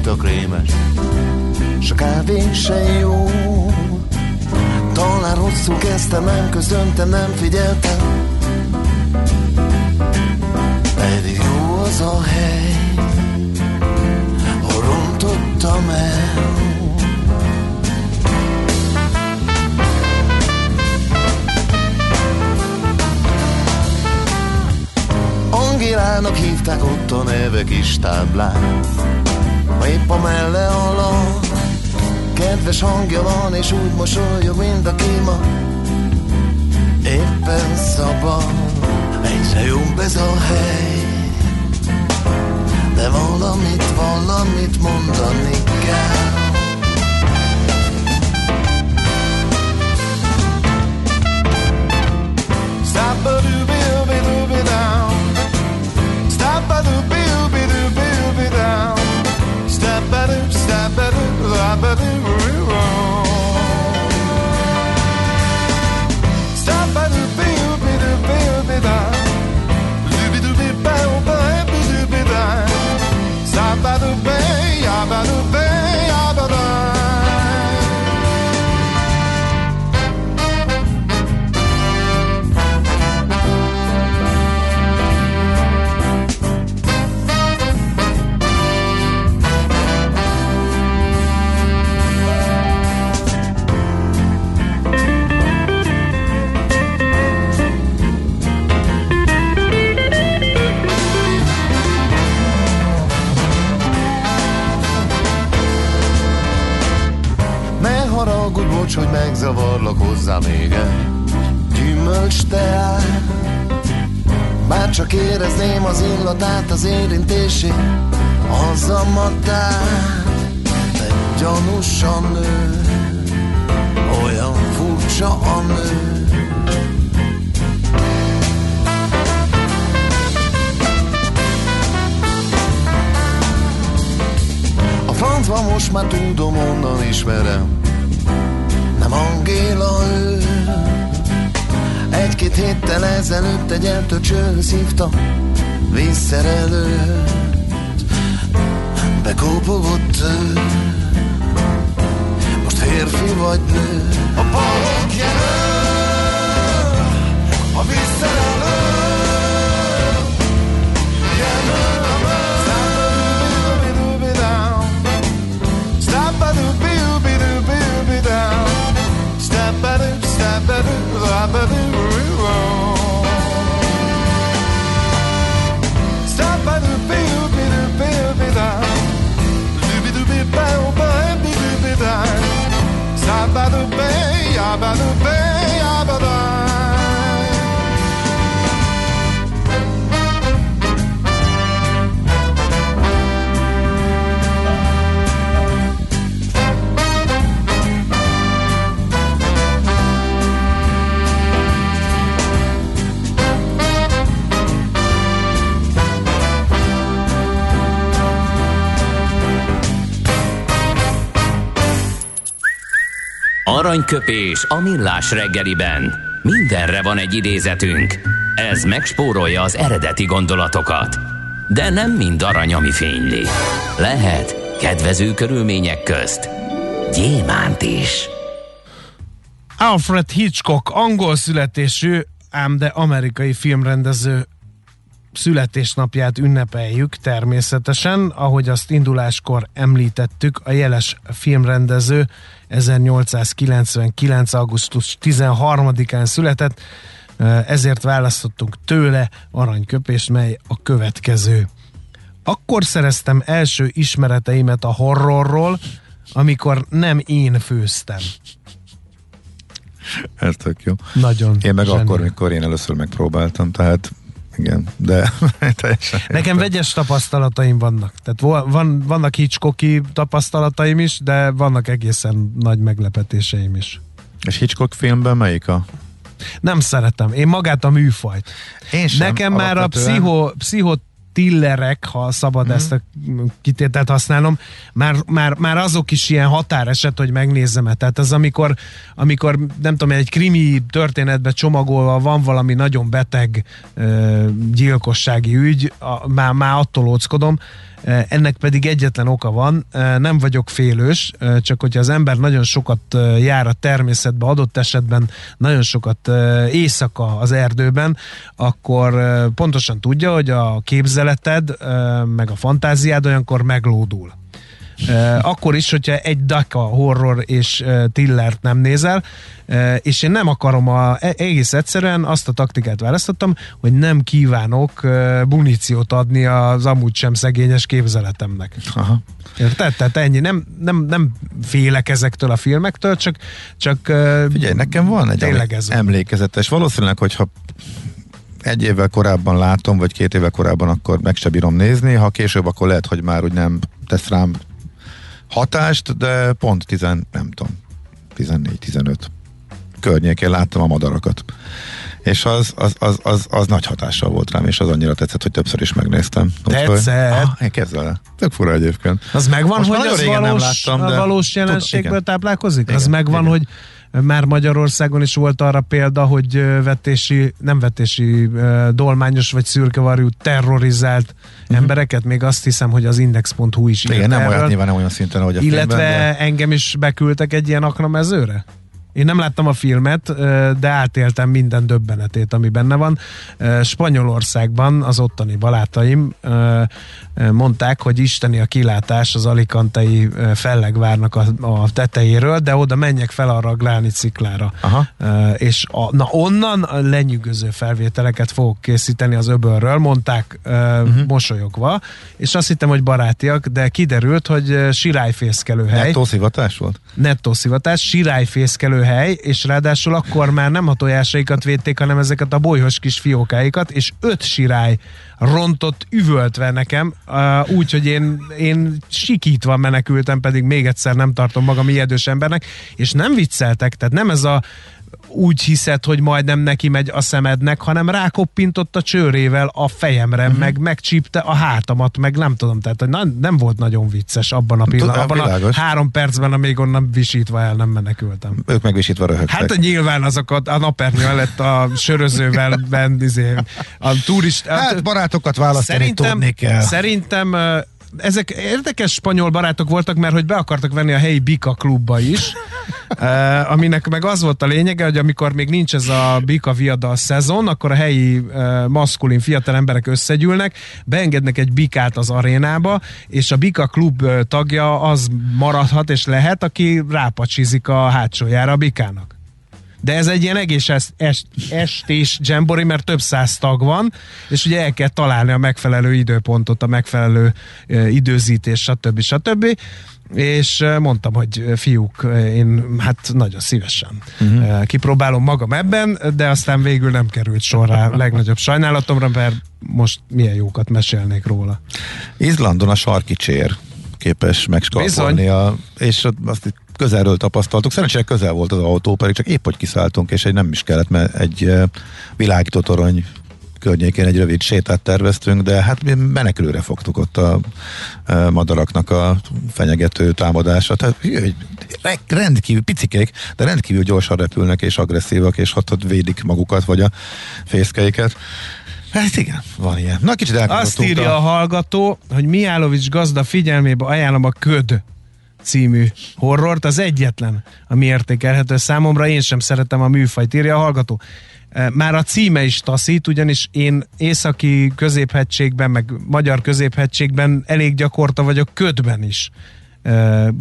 Itt a krémes S a kávé se jó. Talán rosszul kezdtem, nem köszöntem, nem figyeltem. Pedig jó az a hely Hol rontottam el. Angélának hívták ott a neve kis táblán Ma épp a melle alatt Kedves hangja van és úgy mosolyog, mint a kéma Éppen szabad Egyre jobb ez a hely. De valamit, valamit mondani kell Aranyköpés a millás reggeliben. Mindenre van egy idézetünk. Ez megspórolja az eredeti gondolatokat. De nem mind arany, ami fényli. Lehet kedvező körülmények közt gyémánt is. Alfred Hitchcock, angol születésű, ám de amerikai filmrendező születésnapját ünnepeljük természetesen, ahogy azt induláskor említettük, a jeles filmrendező 1899. augusztus 13-án született, ezért választottunk tőle aranyköpést, mely a következő. Akkor szereztem első ismereteimet a horrorról, amikor nem én főztem. Ez tök jó. Nagyon. Én meg zseni. akkor, mikor én először megpróbáltam, tehát igen, de teljesen Nekem vegyes tapasztalataim vannak. Tehát van, vannak Hitchcocki tapasztalataim is, de vannak egészen nagy meglepetéseim is. És Hitchcock filmben melyik a? Nem szeretem. Én magát a műfajt. Én sem, Nekem már a pszicho, pszicho tillerek, ha szabad mm. ezt a kitételt használnom, már, már, már azok is ilyen határeset, hogy megnézzem -e. Tehát az, amikor, amikor nem tudom, egy krimi történetbe csomagolva van valami nagyon beteg gyilkossági ügy, a, már, már attól óckodom, ennek pedig egyetlen oka van, nem vagyok félős, csak hogyha az ember nagyon sokat jár a természetbe, adott esetben nagyon sokat éjszaka az erdőben, akkor pontosan tudja, hogy a képzeleted meg a fantáziád olyankor meglódul. Akkor is, hogyha egy daka horror és tillert nem nézel, és én nem akarom a, e, egész egyszerűen azt a taktikát választottam, hogy nem kívánok muníciót adni az amúgy sem szegényes képzeletemnek. Aha. Érted? Tehát ennyi. Nem, nem, nem félek ezektől a filmektől, csak, csak Figyelj, nekem van egy emlékezetes. Valószínűleg, hogyha egy évvel korábban látom, vagy két évvel korábban, akkor meg se bírom nézni. Ha később, akkor lehet, hogy már úgy nem tesz rám hatást, de pont 10, nem tudom, 14-15 környékén láttam a madarakat. És az, az, az, az, az nagy hatással volt rám, és az annyira tetszett, hogy többször is megnéztem. Tetszett? Ah, én kezdve Tök fura egyébként. Az megvan, Most hogy az valós, nem láttam, de... valós jelenségből tudom, táplálkozik? Igen, az megvan, igen. hogy már Magyarországon is volt arra példa, hogy vetési, nem vetési, dolmányos vagy szürkevarjú terrorizált uh-huh. embereket, még azt hiszem, hogy az index.hu is Igen, nem olyan, nyilván nem olyan szinten, ahogy a Illetve filmben, de... engem is beküldtek egy ilyen aknamezőre? Én nem láttam a filmet, de átéltem minden döbbenetét, ami benne van. Spanyolországban az ottani balátaim mondták, hogy isteni a kilátás az alikantei fellegvárnak a, a tetejéről, de oda menjek fel arra a gláni ciklára. Aha. És a, na onnan lenyűgöző felvételeket fogok készíteni az öbölről, mondták uh-huh. mosolyogva, és azt hittem, hogy barátiak, de kiderült, hogy sirályfészkelő hely. Nettó szivatás volt? Nettó szivatás, sirályfészkelő hely, és ráadásul akkor már nem a tojásaikat védték, hanem ezeket a bolyhos kis fiókáikat, és öt sirály rontott üvöltve nekem, uh, úgyhogy én, én sikítva menekültem, pedig még egyszer nem tartom magam ijedős embernek, és nem vicceltek, tehát nem ez a úgy hiszed, hogy majdnem neki megy a szemednek, hanem rákoppintott a csőrével a fejemre, uh-huh. meg megcsípte a hátamat, meg nem tudom, tehát hogy nem, volt nagyon vicces abban a pillanatban, abban a három percben, amíg onnan visítva el nem menekültem. Ők meg visítva röhögtek. Hát nyilván azokat a napernyő mellett a sörözővel bent, izé, a turist... Hát barátokat választani szerintem, tudni kell. Szerintem ezek érdekes spanyol barátok voltak, mert hogy be akartak venni a helyi Bika klubba is, uh, aminek meg az volt a lényege, hogy amikor még nincs ez a Bika viada szezon, akkor a helyi uh, maszkulin fiatal emberek összegyűlnek, beengednek egy bikát az arénába, és a Bika klub tagja az maradhat és lehet, aki rápacsizik a hátsójára a bikának de ez egy ilyen egész est, est, estés dzsembori, mert több száz tag van, és ugye el kell találni a megfelelő időpontot, a megfelelő időzítés, stb. stb. És mondtam, hogy fiúk, én hát nagyon szívesen uh-huh. kipróbálom magam ebben, de aztán végül nem került sorra legnagyobb sajnálatomra, mert most milyen jókat mesélnék róla. Izlandon a sarki csér képes megskalpolni, a, és azt közelről tapasztaltuk. Szerencsére közel volt az autó, pedig csak épp hogy kiszálltunk, és egy nem is kellett, mert egy világító torony környékén egy rövid sétát terveztünk, de hát mi menekülőre fogtuk ott a, a madaraknak a fenyegető támadása. Tehát rendkívül picikék, de rendkívül gyorsan repülnek és agresszívak, és ott, ott védik magukat, vagy a fészkeiket. Hát igen, van ilyen. Na, kicsit Azt írja a... a hallgató, hogy Miálovics gazda figyelmébe ajánlom a köd című horrort, az egyetlen, ami értékelhető számomra, én sem szeretem a műfajt, írja a hallgató. E, már a címe is taszít, ugyanis én északi középhegységben, meg magyar középhegységben elég gyakorta vagyok ködben is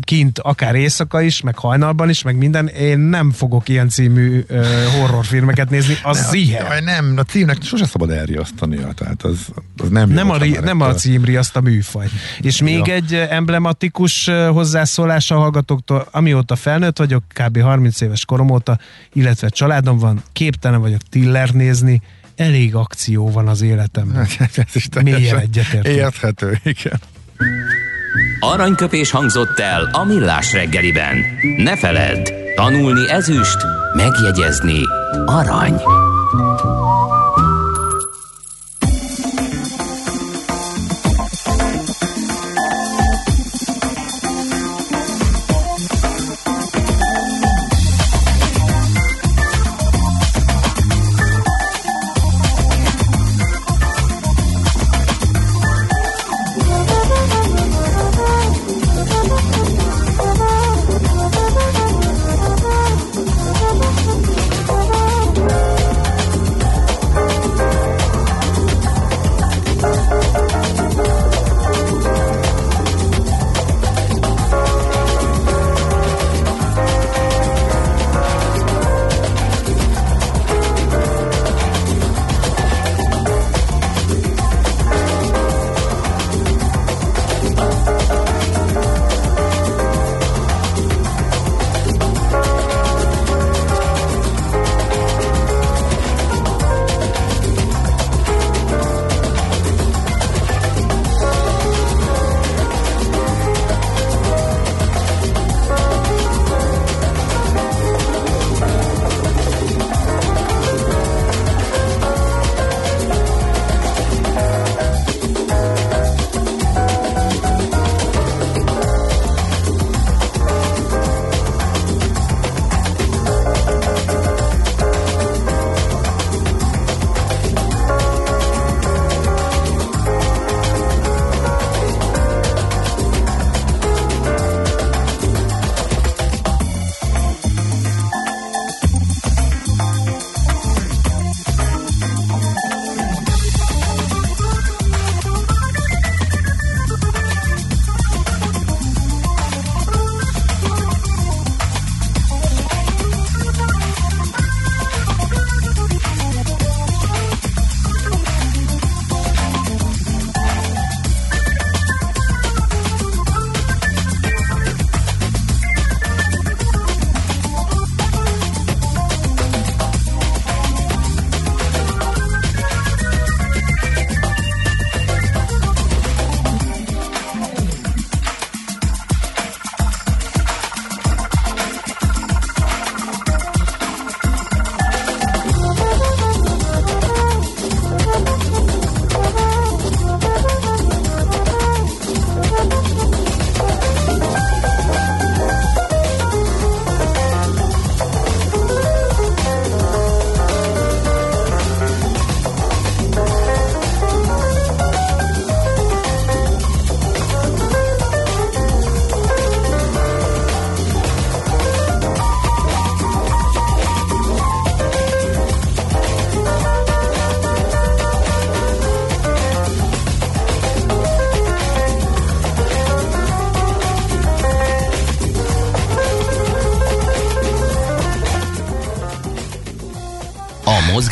kint, akár éjszaka is, meg hajnalban is, meg minden, én nem fogok ilyen című uh, horrorfilmeket nézni, az ne, ziher. A, nem, a címnek sose szabad elriasztania, tehát az, az nem nem a, ri, nem a cím riaszt a műfaj. És még ja. egy emblematikus hozzászólás a hallgatóktól, amióta felnőtt vagyok, kb. 30 éves korom óta, illetve családom van, képtelen vagyok tiller nézni, elég akció van az életemben. Mélyen egyetértő. Érthető, igen. Aranyköpés hangzott el a millás reggeliben. Ne feledd, tanulni ezüst, megjegyezni arany.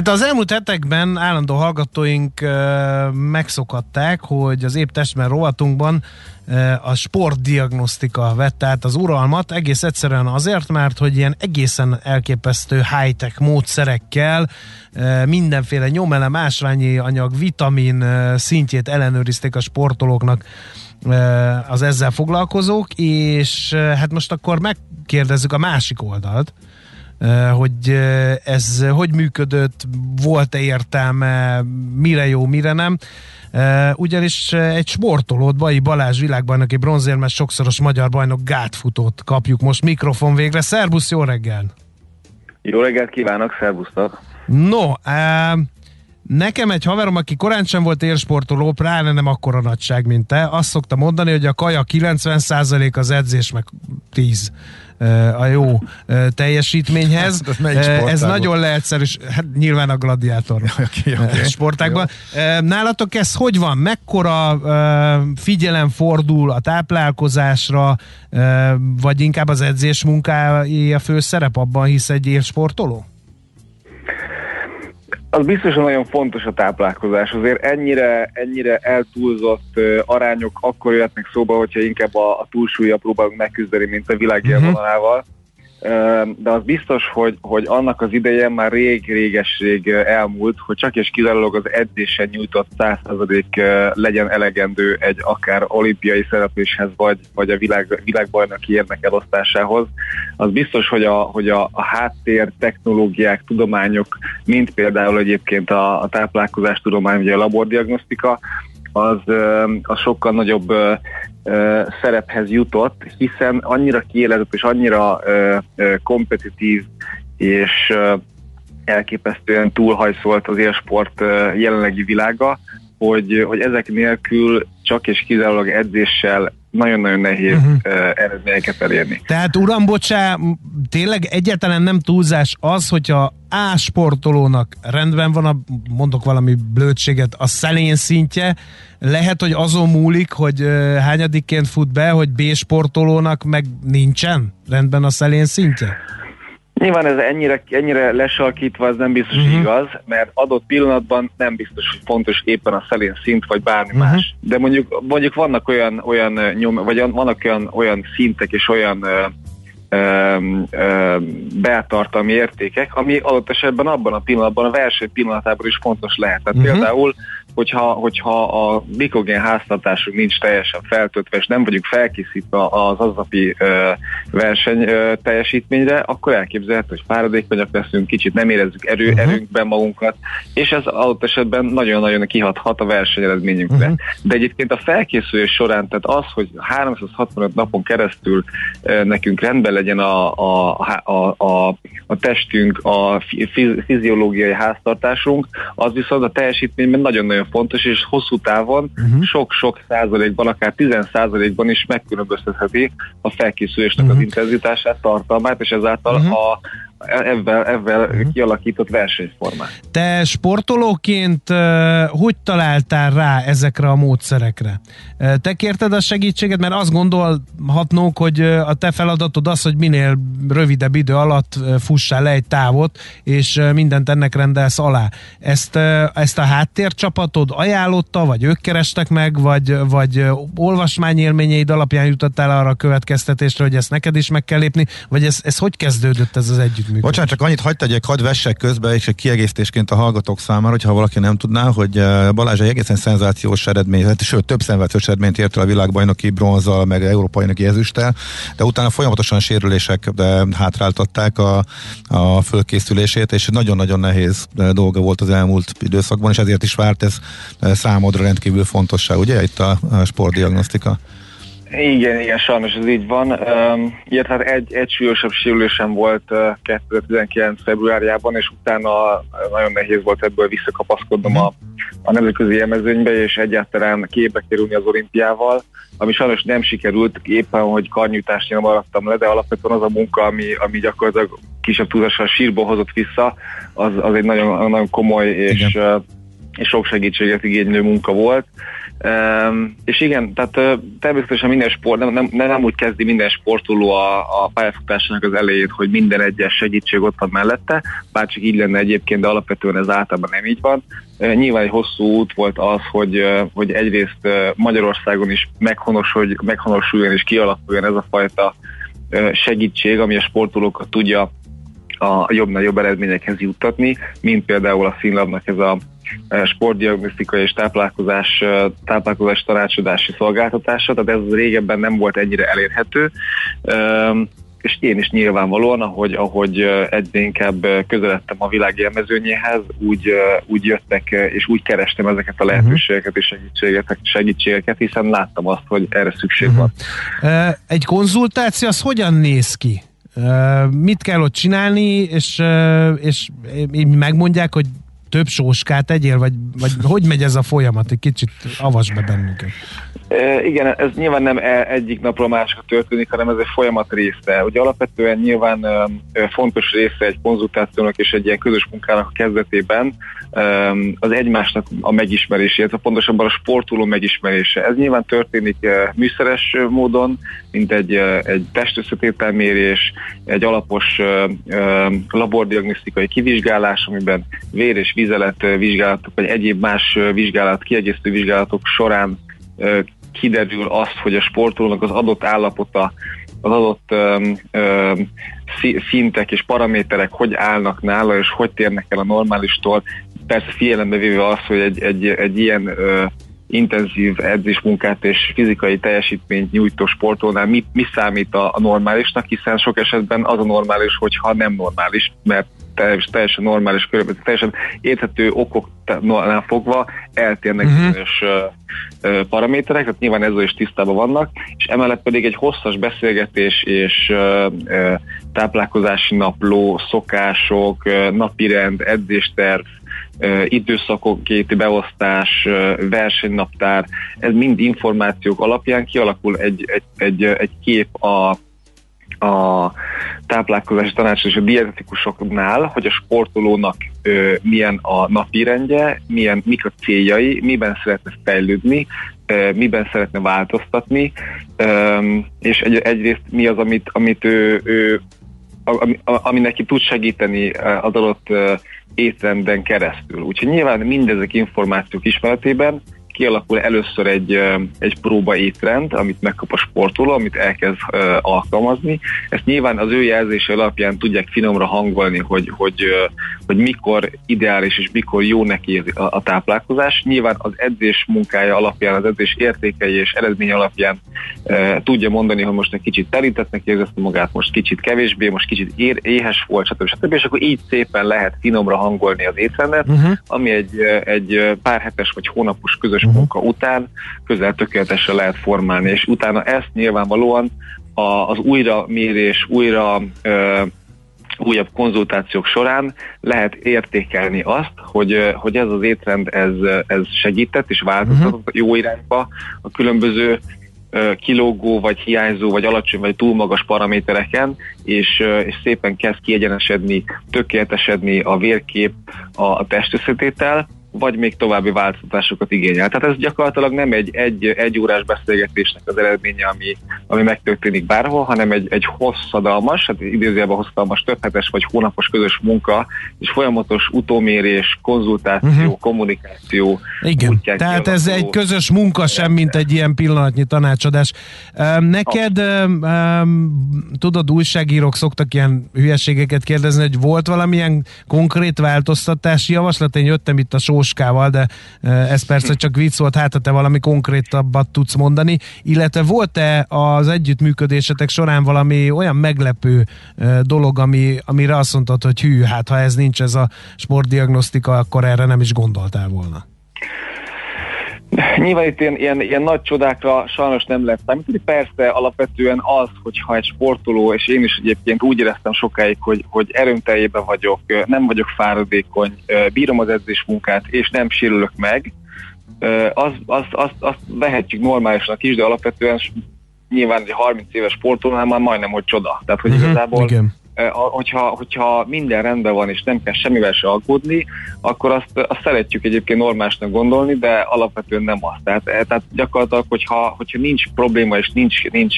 Hát az elmúlt hetekben állandó hallgatóink uh, megszokatták, hogy az épp testben rovatunkban uh, a sportdiagnosztika vette át az uralmat, egész egyszerűen azért, mert hogy ilyen egészen elképesztő high-tech módszerekkel uh, mindenféle nyomelem, ásványi anyag, vitamin uh, szintjét ellenőrizték a sportolóknak az ezzel foglalkozók, és hát most akkor megkérdezzük a másik oldalt, hogy ez hogy működött, volt-e értelme, mire jó, mire nem. Ugyanis egy sportolót, Bai Balázs világbajnoki bronzérmes, sokszoros magyar bajnok gátfutót kapjuk most mikrofon végre. Szerbusz, jó reggel! Jó reggelt kívánok, szervusztok! No, Nekem egy haverom, aki korán sem volt élsportoló, pláne nem akkora nagyság, mint te, azt szokta mondani, hogy a kaja 90% az edzés meg 10 a jó teljesítményhez. Hát, ez nagyon leegyszerűs, hát nyilván a gladiátor okay, okay. sportákban. Jó. Nálatok ez hogy van? Mekkora figyelem fordul a táplálkozásra, vagy inkább az edzés munkája fő szerep abban, hisz egy élsportoló? Az biztos, hogy nagyon fontos a táplálkozás. Azért ennyire, ennyire eltúlzott uh, arányok akkor jöhetnek szóba, hogyha inkább a, a túlsúlya próbálunk megküzdeni, mint a világ élvonalával. Uh-huh de az biztos, hogy, hogy annak az ideje már rég-réges-rég elmúlt, hogy csak és kizárólag az edzésen nyújtott 100% legyen elegendő egy akár olimpiai szerepléshez, vagy, vagy a világ, világbajnoki érnek elosztásához. Az biztos, hogy a, hogy a, a háttér, technológiák, tudományok, mint például egyébként a, a táplálkozás tudomány, vagy a labordiagnosztika, az, az sokkal nagyobb szerephez jutott, hiszen annyira kiélezett és annyira kompetitív és elképesztően túlhajszolt az élsport jelenlegi világa, hogy, hogy ezek nélkül csak és kizárólag edzéssel nagyon-nagyon nehéz uh-huh. eredményeket elérni. Tehát uram, bocsá, tényleg egyáltalán nem túlzás az, hogyha A sportolónak rendben van, a, mondok valami blödséget, a szelén szintje, lehet, hogy azon múlik, hogy hányadikként fut be, hogy B sportolónak meg nincsen rendben a szelén szintje? Nyilván ez ennyire, ennyire lesalkítva, ez nem biztos, uh-huh. igaz, mert adott pillanatban nem biztos, hogy fontos éppen a szelén szint, vagy bármi uh-huh. más. De mondjuk, mondjuk vannak olyan, olyan nyom, vagy vannak olyan, olyan szintek és olyan beltartalmi értékek, ami adott esetben abban a pillanatban, a verseny pillanatában is fontos lehet. Tehát uh-huh. például hogyha, hogyha a glikogén háztartásunk nincs teljesen feltöltve, és nem vagyunk felkészítve az aznapi verseny ö, teljesítményre, akkor elképzelhető, hogy fáradékonyak leszünk, kicsit nem érezzük erő, uh-huh. erőnkben magunkat, és ez adott esetben nagyon-nagyon kihathat a versenyeredményünkre. Uh-huh. De egyébként a felkészülés során, tehát az, hogy 365 napon keresztül ö, nekünk rendben legyen a, a, a, a, a testünk, a fiziológiai háztartásunk, az viszont a teljesítményben nagyon-nagyon nagyon fontos, és hosszú távon uh-huh. sok-sok százalékban, akár 10 százalékban is megkülönböztetheti a felkészülésnek uh-huh. az intenzitását, tartalmát, és ezáltal uh-huh. a ebben, ebben uh-huh. kialakított versenyformát. Te sportolóként hogy találtál rá ezekre a módszerekre? Te kérted a segítséget, mert azt gondolhatnók, hogy a te feladatod az, hogy minél rövidebb idő alatt fussál le egy távot, és mindent ennek rendelsz alá. Ezt, ezt a háttércsapatod ajánlotta, vagy ők kerestek meg, vagy, vagy olvasmányélményeid alapján jutottál arra a következtetésre, hogy ezt neked is meg kell lépni, vagy ez, ez hogy kezdődött ez az együtt? Működik. Bocsánat, csak annyit hagyd tegyek, hadd vessek közbe, és egy kiegészítésként a hallgatók számára, hogyha valaki nem tudná, hogy eh, Balázs egy egészen szenzációs eredmény, hát, sőt, több szenzációs eredményt ért el a világbajnoki bronzzal, meg európai bajnoki ezüsttel, de utána folyamatosan sérülések de hátráltatták a, a fölkészülését, és nagyon-nagyon nehéz eh, dolga volt az elmúlt időszakban, és ezért is várt ez eh, számodra rendkívül fontossá, ugye, itt a sportdiagnosztika? Igen, igen, sajnos ez így van. Um, illetve hát egy, egy súlyosabb sérülésem volt uh, 2019. februárjában, és utána nagyon nehéz volt ebből visszakapaszkodnom a, a nemzetközi élmezőnybe, és egyáltalán képbe kerülni az olimpiával, ami sajnos nem sikerült, éppen, hogy karnyújtásnyira maradtam le, de alapvetően az a munka, ami, ami gyakorlatilag kisebb túlzással sírból hozott vissza, az, az egy nagyon, nagyon komoly és, uh, és sok segítséget igénylő munka volt. Um, és igen, tehát uh, természetesen minden sport, nem, nem, nem úgy kezdi minden sportoló a, a pályafutásának az elejét, hogy minden egyes segítség ott van mellette, bár csak így lenne egyébként, de alapvetően ez általában nem így van. Uh, nyilván egy hosszú út volt az, hogy, uh, hogy egyrészt uh, Magyarországon is meghonosuljon, meghonosuljon és kialakuljon ez a fajta uh, segítség, ami a sportolókat tudja a jobb-nagyobb eredményekhez juttatni, mint például a Finlabnak ez a sportdiagnosztikai és táplálkozás, táplálkozás tanácsadási szolgáltatása, tehát ez régebben nem volt ennyire elérhető, és én is nyilvánvalóan, ahogy, ahogy egyre inkább közeledtem a világ élmezőnyéhez, úgy, úgy jöttek, és úgy kerestem ezeket a lehetőségeket és segítségeket, segítségeket, hiszen láttam azt, hogy erre szükség van. Egy konzultáció az hogyan néz ki? mit kell ott csinálni, és, és megmondják, hogy több sóskát tegyél, vagy, vagy hogy megy ez a folyamat? Egy kicsit avas be bennünket. Igen, ez nyilván nem e, egyik napról másikra történik, hanem ez egy folyamat része. Ugye alapvetően nyilván fontos része egy konzultációnak és egy ilyen közös munkának a kezdetében e, az egymásnak a megismerése, illetve pontosabban a sportoló megismerése. Ez nyilván történik műszeres módon, mint egy, egy testösszetételmérés, egy alapos e, e, labordiagnosztikai kivizsgálás, amiben vér és vizelet vizsgálatok, vagy egyéb más vizsgálat, kiegészítő vizsgálatok során kiderül azt, hogy a sportolónak az adott állapota, az adott um, um, szintek és paraméterek hogy állnak nála, és hogy térnek el a normálistól. Persze figyelembe véve azt, hogy egy, egy, egy ilyen uh, intenzív edzésmunkát és fizikai teljesítményt nyújtó sportolnál mi, mi számít a, a normálisnak, hiszen sok esetben az a normális, hogyha nem normális, mert teljesen normális körülbelül, teljesen érthető okoknál fogva eltérnek uh-huh. bizonyos uh, paraméterek, tehát nyilván ezzel is tisztában vannak, és emellett pedig egy hosszas beszélgetés és uh, uh, táplálkozási napló, szokások, napirend, edzésterv, időszakokéti beosztás, versenynaptár, ez mind információk alapján kialakul egy, egy, egy, egy kép a a táplálkozási tanács és a dietetikusoknál, hogy a sportolónak ö, milyen a napi rendje, milyen, mik a céljai, miben szeretne fejlődni, ö, miben szeretne változtatni, ö, és egy, egyrészt mi az, amit, amit ő, ő ami, ami neki tud segíteni az adott étrenden keresztül. Úgyhogy nyilván mindezek információk ismeretében kialakul először egy, egy próba étrend, amit megkap a sportoló, amit elkezd alkalmazni. Ezt nyilván az ő jelzése alapján tudják finomra hangolni, hogy, hogy, hogy mikor ideális és mikor jó neki a, táplálkozás. Nyilván az edzés munkája alapján, az edzés értékei és eredmény alapján tudja mondani, hogy most egy kicsit telítettnek érzette magát, most kicsit kevésbé, most kicsit ér, éhes volt, stb. stb. És akkor így szépen lehet finomra hangolni az étrendet, uh-huh. ami egy, egy pár hetes vagy hónapos közös uh-huh. munka után közel tökéletesen lehet formálni, és utána ezt nyilvánvalóan a, az újra mérés, újra ö, újabb konzultációk során lehet értékelni azt, hogy, hogy ez az étrend ez, ez segített és változtatott uh-huh. jó irányba a különböző kilógó, vagy hiányzó, vagy alacsony, vagy túl magas paramétereken, és, és szépen kezd kiegyenesedni, tökéletesedni a vérkép, a, a testösszetétel, vagy még további változtatásokat igényel. Tehát ez gyakorlatilag nem egy, egy, egy órás beszélgetésnek az eredménye, ami, ami megtörténik bárhol, hanem egy, egy hosszadalmas, hát idézőjelben hosszadalmas, több hetes vagy hónapos közös munka, és folyamatos utómérés, konzultáció, uh-huh. kommunikáció. Igen, tehát ez egy közös munka sem, mint egy ilyen pillanatnyi tanácsadás. Neked, tudod, újságírók szoktak ilyen hülyeségeket kérdezni, hogy volt valamilyen konkrét változtatási javaslat? Én jöttem itt a show Jóskával, de ez persze csak vicc volt, hát te valami konkrétabbat tudsz mondani, illetve volt-e az együttműködésetek során valami olyan meglepő dolog, ami, amire azt mondtad, hogy hű, hát ha ez nincs ez a sportdiagnosztika, akkor erre nem is gondoltál volna? Nyilván itt ilyen, ilyen, ilyen nagy csodákra sajnos nem lehet számítani. Persze alapvetően az, hogyha egy sportoló, és én is egyébként úgy éreztem sokáig, hogy, hogy erőmteljében vagyok, nem vagyok fáradékony, bírom az edzésmunkát, és nem sérülök meg, azt az, az, az vehetjük normálisnak is, de alapvetően nyilván egy 30 éves sportolónál már majdnem, hogy csoda. Tehát, hogy uh-huh, igazából igen hogyha, hogyha minden rendben van, és nem kell semmivel se aggódni, akkor azt, azt szeretjük egyébként normálisnak gondolni, de alapvetően nem azt. Tehát, tehát gyakorlatilag, hogyha, hogyha nincs probléma, és nincs, nincs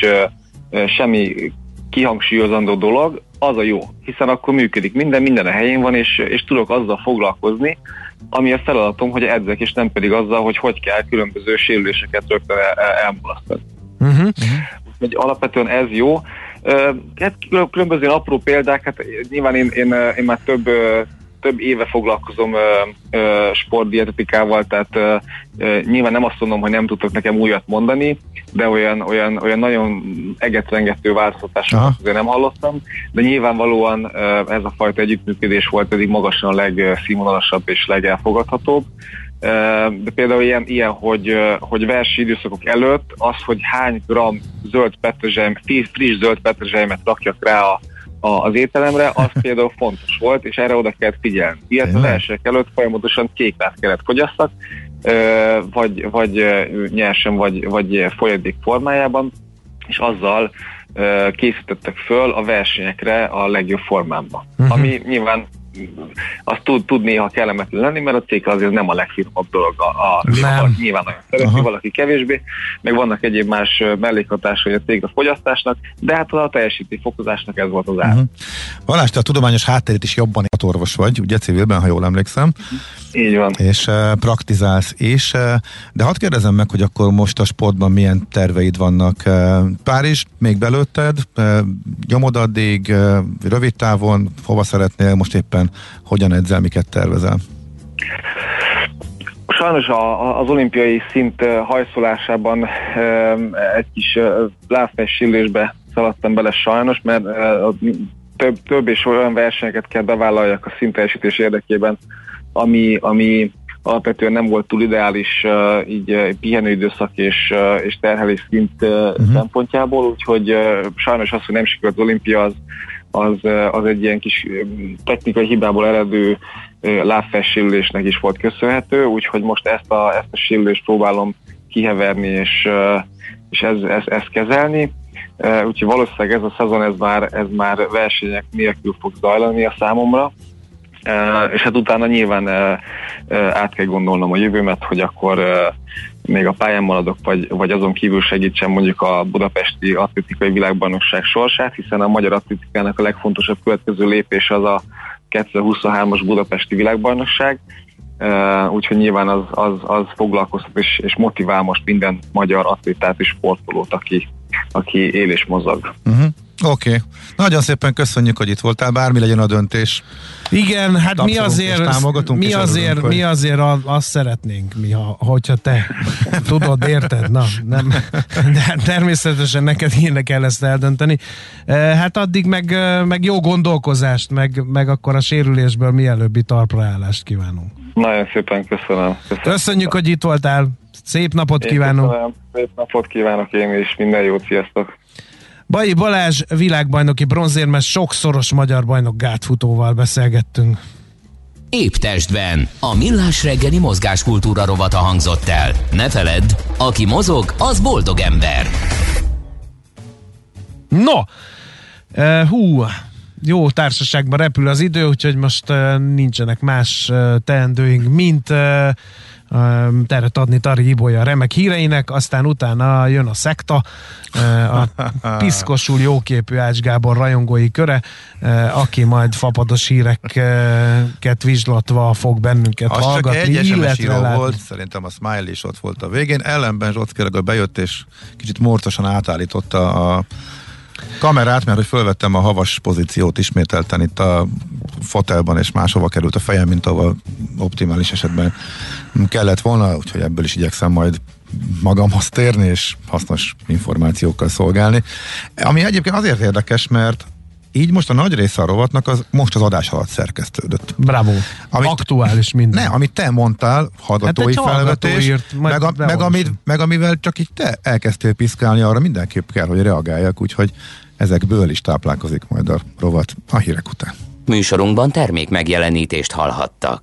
semmi kihangsúlyozandó dolog, az a jó, hiszen akkor működik minden, minden a helyén van, és, és tudok azzal foglalkozni, ami a feladatom, hogy edzek, és nem pedig azzal, hogy hogy kell különböző sérüléseket rögtön el, elmulasztani. Uh-huh. Uh-huh. alapvetően ez jó. Hát különböző apró példák, hát nyilván én, én, én már több több éve foglalkozom sportdietetikával, tehát nyilván nem azt mondom, hogy nem tudtok nekem újat mondani, de olyan, olyan, olyan nagyon egetrengető változtatásokat azért nem hallottam, de nyilvánvalóan ez a fajta együttműködés volt eddig magasan a legszínvonalasabb és legelfogadhatóbb. De például ilyen, ilyen hogy, hogy versi időszakok előtt az, hogy hány gram zöld petrezselyem, friss zöld petrezselymet rakjak rá a, a, az ételemre, az például fontos volt, és erre oda kellett figyelni. Ilyet az elsők előtt folyamatosan kéklát kellett fogyasszak, vagy, vagy nyersen, vagy, vagy folyadék formájában, és azzal készítettek föl a versenyekre a legjobb formámban. Uh-huh. Ami nyilván az tud, tud néha kellemetlen lenni, mert a cég azért nem a legfinomabb dolog. A, a, valaki nyilván nagyon szereti, Aha. valaki kevésbé, meg vannak egyéb más mellékhatásai a cég a fogyasztásnak, de hát a teljesíti fokozásnak ez volt az ár. Uh-huh. Valás, te a tudományos hátterét is jobban orvos vagy, ugye civilben, ha jól emlékszem. Így van. És uh, praktizálsz is, uh, de hadd kérdezem meg, hogy akkor most a sportban milyen terveid vannak. Uh, Párizs még belőtted, uh, nyomod addig, uh, rövid távon, hova szeretnél most éppen, hogyan edzel, miket tervezel? Sajnos a, az olimpiai szint hajszolásában egy kis lábfesülésbe szaladtam bele sajnos, mert több, több és olyan versenyeket kell bevállaljak a szintteljesítés érdekében, ami, ami alapvetően nem volt túl ideális uh, így uh, pihenőidőszak és, uh, és terhelés szint uh, uh-huh. szempontjából, úgyhogy uh, sajnos az, hogy nem sikerült az olimpia, az, az, uh, az egy ilyen kis technikai hibából eredő uh, lábfelsérülésnek is volt köszönhető, úgyhogy most ezt a, ezt a sérülést próbálom kiheverni és, uh, és ez, ez, ezt kezelni. Úgyhogy valószínűleg ez a szezon ez már, ez már versenyek nélkül fog zajlani a számomra, Uh, és hát utána nyilván uh, uh, át kell gondolnom a jövőmet, hogy akkor még a pályán maradok, vagy, vagy azon kívül segítsem mondjuk a budapesti atlétikai világbajnokság sorsát, hiszen a magyar atlétikának a legfontosabb következő lépés az a 2023-as budapesti világbajnokság, úgyhogy nyilván az, az, az foglalkoztat és, és motivál most minden magyar atlétát és sportolót, aki, aki él és mozog. Uh-huh. Oké. Okay. Nagyon szépen köszönjük, hogy itt voltál, bármi legyen a döntés. Igen, hát mi azért, mi azért, mi azért azt szeretnénk, mi, ha, hogyha te tudod, érted? Na, nem, de természetesen neked hírne kell ezt eldönteni. Eh, hát addig meg, eh, meg jó gondolkozást, meg, meg akkor a sérülésből mielőbbi talpraállást kívánunk. Nagyon szépen köszönöm. köszönöm. Köszönjük, hogy itt voltál. Szép napot kívánok. Köszönöm. Szép napot kívánok én is. Minden jót, sziasztok. Bai Balázs világbajnoki bronzérmes, sokszoros magyar bajnok gátfutóval beszélgettünk. Épp testben. A millás reggeli mozgáskultúra rovata hangzott el. Ne feledd, aki mozog, az boldog ember. No, uh, hú, jó társaságban repül az idő, úgyhogy most uh, nincsenek más uh, teendőink, mint uh, teret adni Tari Ibolya remek híreinek, aztán utána jön a szekta, a piszkosul jóképű Ács Gábor rajongói köre, aki majd fapados híreket vizslatva fog bennünket az hallgatni. csak egy illetve volt, szerintem a Smiley is ott volt a végén, ellenben Zsocki bejött és kicsit morcosan átállította a kamerát, mert hogy fölvettem a havas pozíciót ismételten itt a fotelban, és máshova került a fejem, mint ahol optimális esetben kellett volna, úgyhogy ebből is igyekszem majd magamhoz térni, és hasznos információkkal szolgálni. Ami egyébként azért érdekes, mert így most a nagy része a rovatnak az most az adás alatt szerkesztődött. Bravo. Amit, Aktuális minden. Ne, amit te mondtál, hadatói hát felvetés, írt, meg, a, meg, amit, meg amivel csak így te elkezdtél piszkálni, arra mindenképp kell, hogy reagáljak, úgyhogy ezekből is táplálkozik majd a rovat a hírek után. Műsorunkban termék megjelenítést hallhattak.